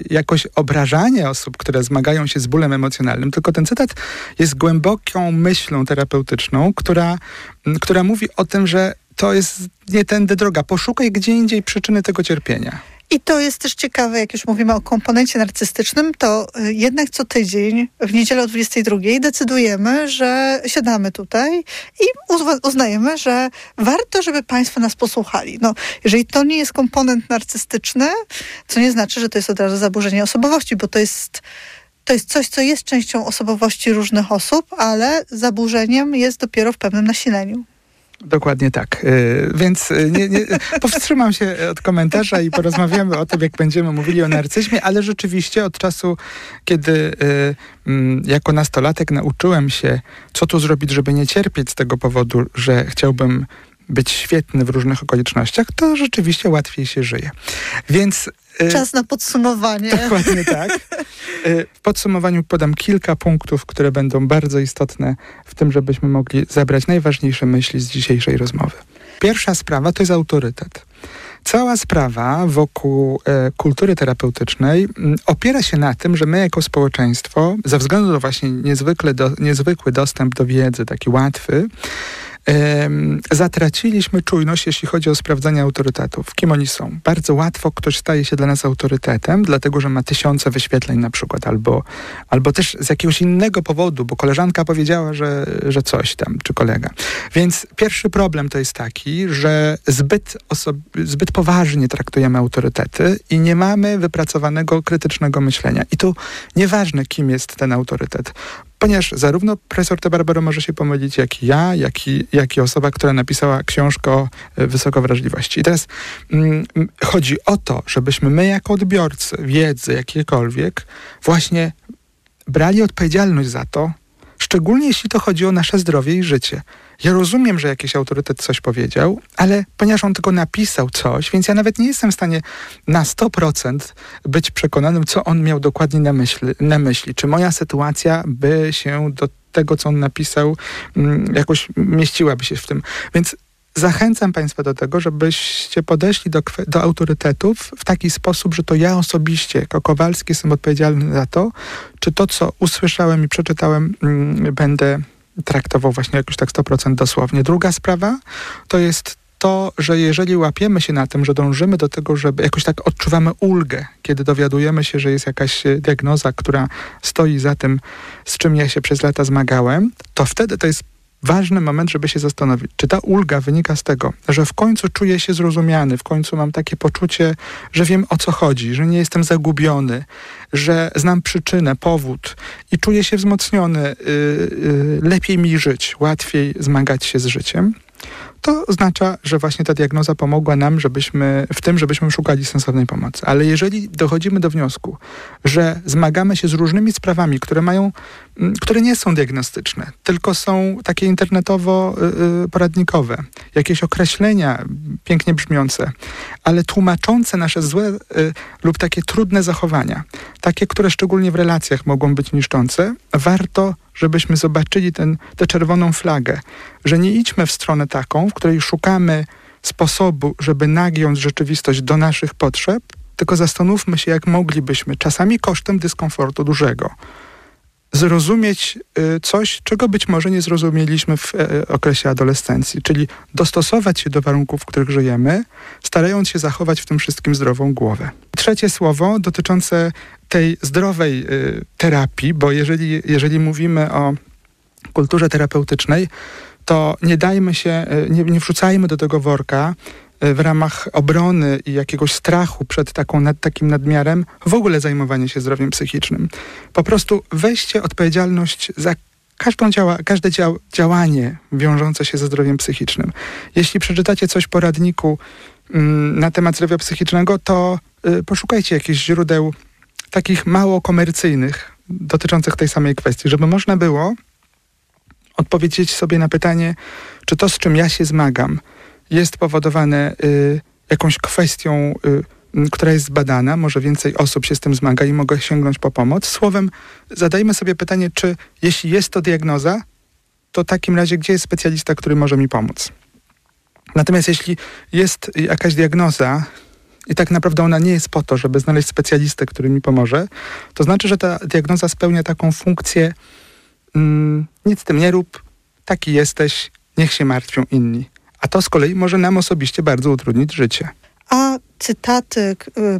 [SPEAKER 6] jakoś obrażania osób, które zmagają się z bólem emocjonalnym, tylko ten cytat jest głęboką myślą terapeutyczną, która, m, która mówi o tym, że to jest nie tędy droga. Poszukaj gdzie indziej przyczyny tego cierpienia.
[SPEAKER 5] I to jest też ciekawe, jak już mówimy o komponencie narcystycznym, to y, jednak co tydzień w niedzielę o 22 decydujemy, że siadamy tutaj i uznajemy, że warto, żeby Państwo nas posłuchali. No, jeżeli to nie jest komponent narcystyczny, co nie znaczy, że to jest od razu zaburzenie osobowości, bo to jest to jest coś, co jest częścią osobowości różnych osób, ale zaburzeniem jest dopiero w pewnym nasileniu.
[SPEAKER 6] Dokładnie tak. Y, Więc y, nie, nie, powstrzymam się od komentarza i porozmawiamy o tym, jak będziemy mówili o narcyzmie, ale rzeczywiście od czasu, kiedy y, mm, jako nastolatek nauczyłem się, co tu zrobić, żeby nie cierpieć z tego powodu, że chciałbym być świetny w różnych okolicznościach, to rzeczywiście łatwiej się żyje. Więc
[SPEAKER 5] Czas na podsumowanie.
[SPEAKER 6] Dokładnie tak. Y, W podsumowaniu podam kilka punktów, które będą bardzo istotne w tym, żebyśmy mogli zabrać najważniejsze myśli z dzisiejszej rozmowy. Pierwsza sprawa to jest autorytet. Cała sprawa wokół e, kultury terapeutycznej m, opiera się na tym, że my jako społeczeństwo, ze względu na właśnie niezwykle do, niezwykły dostęp do wiedzy, taki łatwy, zatraciliśmy czujność, jeśli chodzi o sprawdzanie autorytetów. Kim oni są? Bardzo łatwo ktoś staje się dla nas autorytetem, dlatego że ma tysiące wyświetleń na przykład, albo, albo też z jakiegoś innego powodu, bo koleżanka powiedziała, że, że coś tam, czy kolega. Więc pierwszy problem to jest taki, że zbyt, zbyt poważnie traktujemy autorytety i nie mamy wypracowanego krytycznego myślenia. I tu nieważne, kim jest ten autorytet ponieważ zarówno profesor T. Barbaro może się pomylić, jak i ja, jak i, jak i osoba, która napisała książkę o e, wysokowrażliwości. I teraz mm, chodzi o to, żebyśmy my jako odbiorcy wiedzy jakiejkolwiek właśnie brali odpowiedzialność za to, szczególnie jeśli to chodzi o nasze zdrowie i życie. Ja rozumiem, że jakiś autorytet coś powiedział, ale ponieważ on tylko napisał coś, więc ja nawet nie jestem w stanie na 100% być przekonanym, co on miał dokładnie na myśli, na myśli. Czy moja sytuacja by się do tego, co on napisał, mm, jakoś mieściłaby się w tym. Więc zachęcam Państwa do tego, żebyście podeszli do, do autorytetów w taki sposób, że to ja osobiście, jako Kowalski, jestem odpowiedzialny za to, czy to, co usłyszałem i przeczytałem, mm, będę traktował właśnie jakoś tak 100% dosłownie. Druga sprawa to jest to, że jeżeli łapiemy się na tym, że dążymy do tego, żeby jakoś tak odczuwamy ulgę, kiedy dowiadujemy się, że jest jakaś e, diagnoza, która stoi za tym, z czym ja się przez lata zmagałem, to wtedy to jest ważny moment, żeby się zastanowić, czy ta ulga wynika z tego, że w końcu czuję się zrozumiany, w końcu mam takie poczucie, że wiem o co chodzi, że nie jestem zagubiony, że znam przyczynę, powód i czuję się wzmocniony, yy, yy, lepiej mi żyć, łatwiej zmagać się z życiem. To oznacza, że właśnie ta diagnoza pomogła nam, żebyśmy w tym, żebyśmy szukali sensownej pomocy. Ale jeżeli dochodzimy do wniosku, że zmagamy się z różnymi sprawami, które mają, które nie są diagnostyczne, tylko są takie internetowo-poradnikowe, jakieś określenia pięknie brzmiące, ale tłumaczące nasze złe y, lub takie trudne zachowania, takie, które szczególnie w relacjach mogą być niszczące, warto, żebyśmy zobaczyli ten, tę czerwoną flagę, że nie idźmy w stronę taką, w której szukamy sposobu, żeby nagiąć rzeczywistość do naszych potrzeb, tylko zastanówmy się, jak moglibyśmy, czasami kosztem dyskomfortu dużego, zrozumieć y, coś, czego być może nie zrozumieliśmy w e, okresie adolescencji, czyli dostosować się do warunków, w których żyjemy, starając się zachować w tym wszystkim zdrową głowę. Trzecie słowo dotyczące tej zdrowej y, terapii, bo jeżeli, jeżeli mówimy o kulturze terapeutycznej, to nie dajmy się, y, nie, nie wrzucajmy do tego worka w ramach obrony i jakiegoś strachu przed taką, nad, takim nadmiarem w ogóle zajmowanie się zdrowiem psychicznym. Po prostu weźcie odpowiedzialność za każdą działa, każde dział, działanie wiążące się ze zdrowiem psychicznym. Jeśli przeczytacie coś w poradniku mm, na temat zdrowia psychicznego, to y, poszukajcie jakichś źródeł takich mało komercyjnych dotyczących tej samej kwestii, żeby można było odpowiedzieć sobie na pytanie, czy to, z czym ja się zmagam, jest powodowane y, jakąś kwestią, y, która jest zbadana, może więcej osób się z tym zmaga i mogę sięgnąć po pomoc. Słowem, zadajmy sobie pytanie, czy jeśli jest to diagnoza, to w takim razie gdzie jest specjalista, który może mi pomóc? Natomiast jeśli jest jakaś diagnoza i tak naprawdę ona nie jest po to, żeby znaleźć specjalistę, który mi pomoże, to znaczy, że ta diagnoza spełnia taką funkcję mm, nic z tym nie rób, taki jesteś, niech się martwią inni. A to z kolei może nam osobiście bardzo utrudnić życie.
[SPEAKER 5] a cytaty y,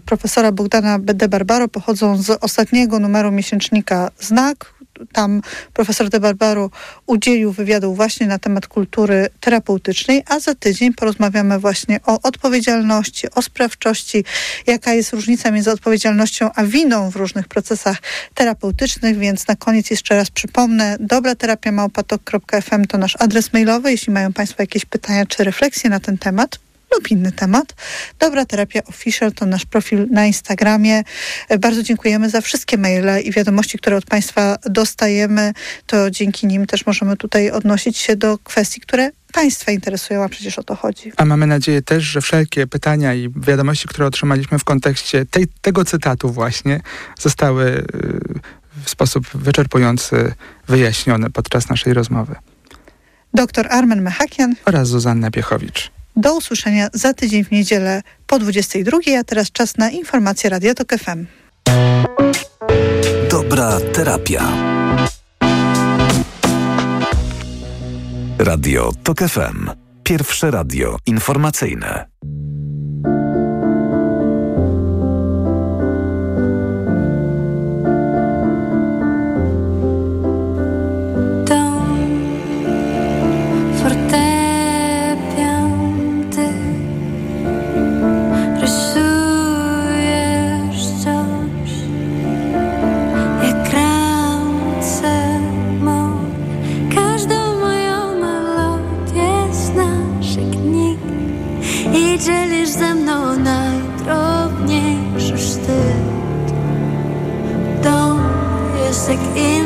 [SPEAKER 5] profesora Bogdana de Barbaro pochodzą z ostatniego numeru miesięcznika Znak. Tam profesor de Barbaro udzielił wywiadu właśnie na temat kultury terapeutycznej, a za tydzień porozmawiamy właśnie o odpowiedzialności, o sprawczości, jaka jest różnica między odpowiedzialnością a winą w różnych procesach terapeutycznych, więc na koniec jeszcze raz przypomnę, dobra terapia małpatok.fm to nasz adres mailowy, jeśli mają Państwo jakieś pytania czy refleksje na ten temat, lub inny temat. Dobra Terapia Official to nasz profil na Instagramie. E, bardzo dziękujemy za wszystkie maile i wiadomości, które od Państwa dostajemy. To dzięki nim też możemy tutaj odnosić się do kwestii, które Państwa interesują, a przecież o to chodzi.
[SPEAKER 6] A mamy nadzieję też, że wszelkie pytania i wiadomości, które otrzymaliśmy w kontekście tej, tego cytatu właśnie, zostały y, w sposób wyczerpujący wyjaśnione podczas naszej rozmowy.
[SPEAKER 5] Doktor Armen Mechakian
[SPEAKER 6] oraz Zuzanna Piechowicz.
[SPEAKER 5] Do usłyszenia za tydzień w niedzielę po 22, a teraz czas na informacje Radio Tok FM.
[SPEAKER 3] Dobra terapia. Radio Tok FM. Pierwsze radio informacyjne.
[SPEAKER 7] music in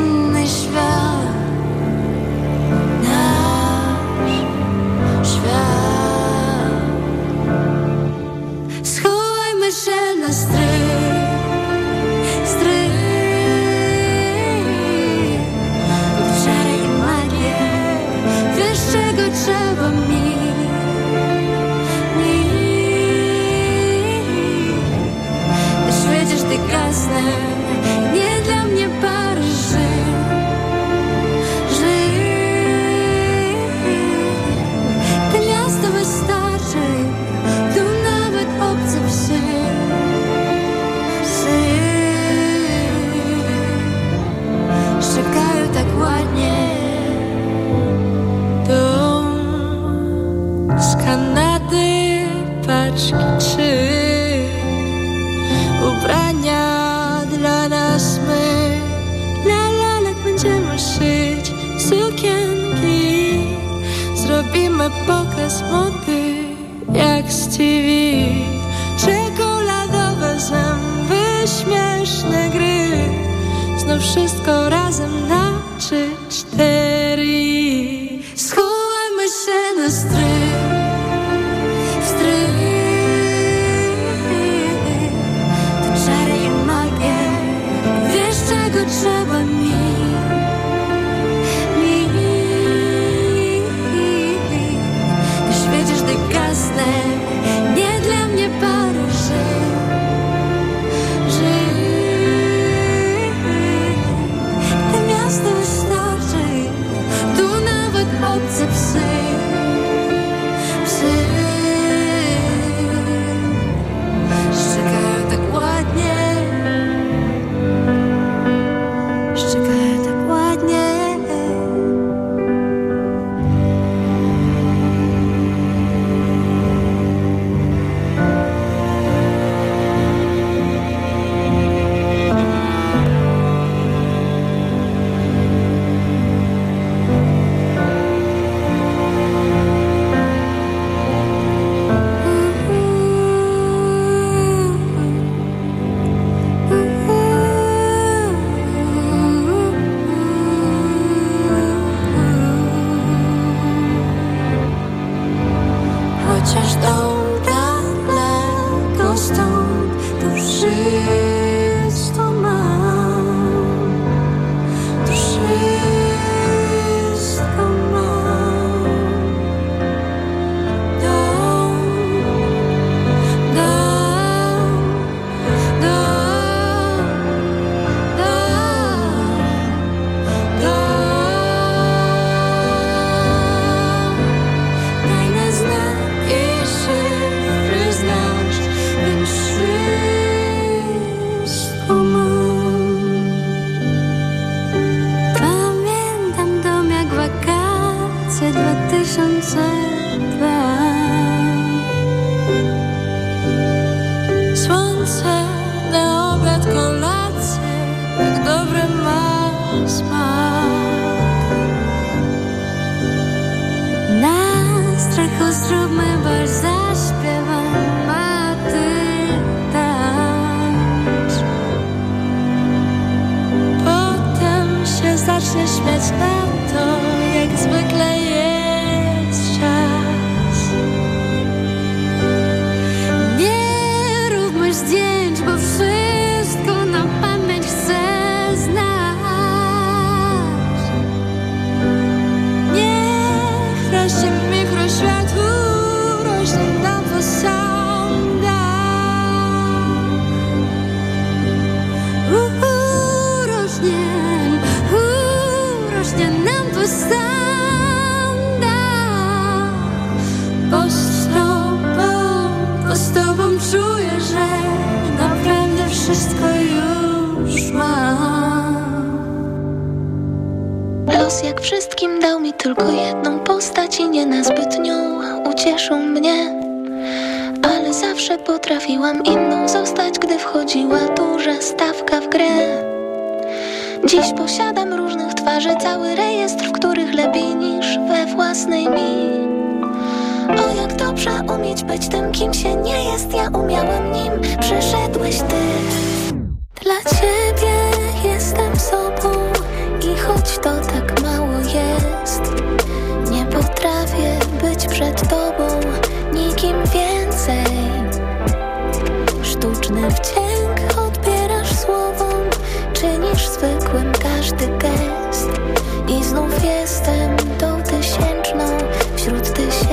[SPEAKER 7] through my tym, kim się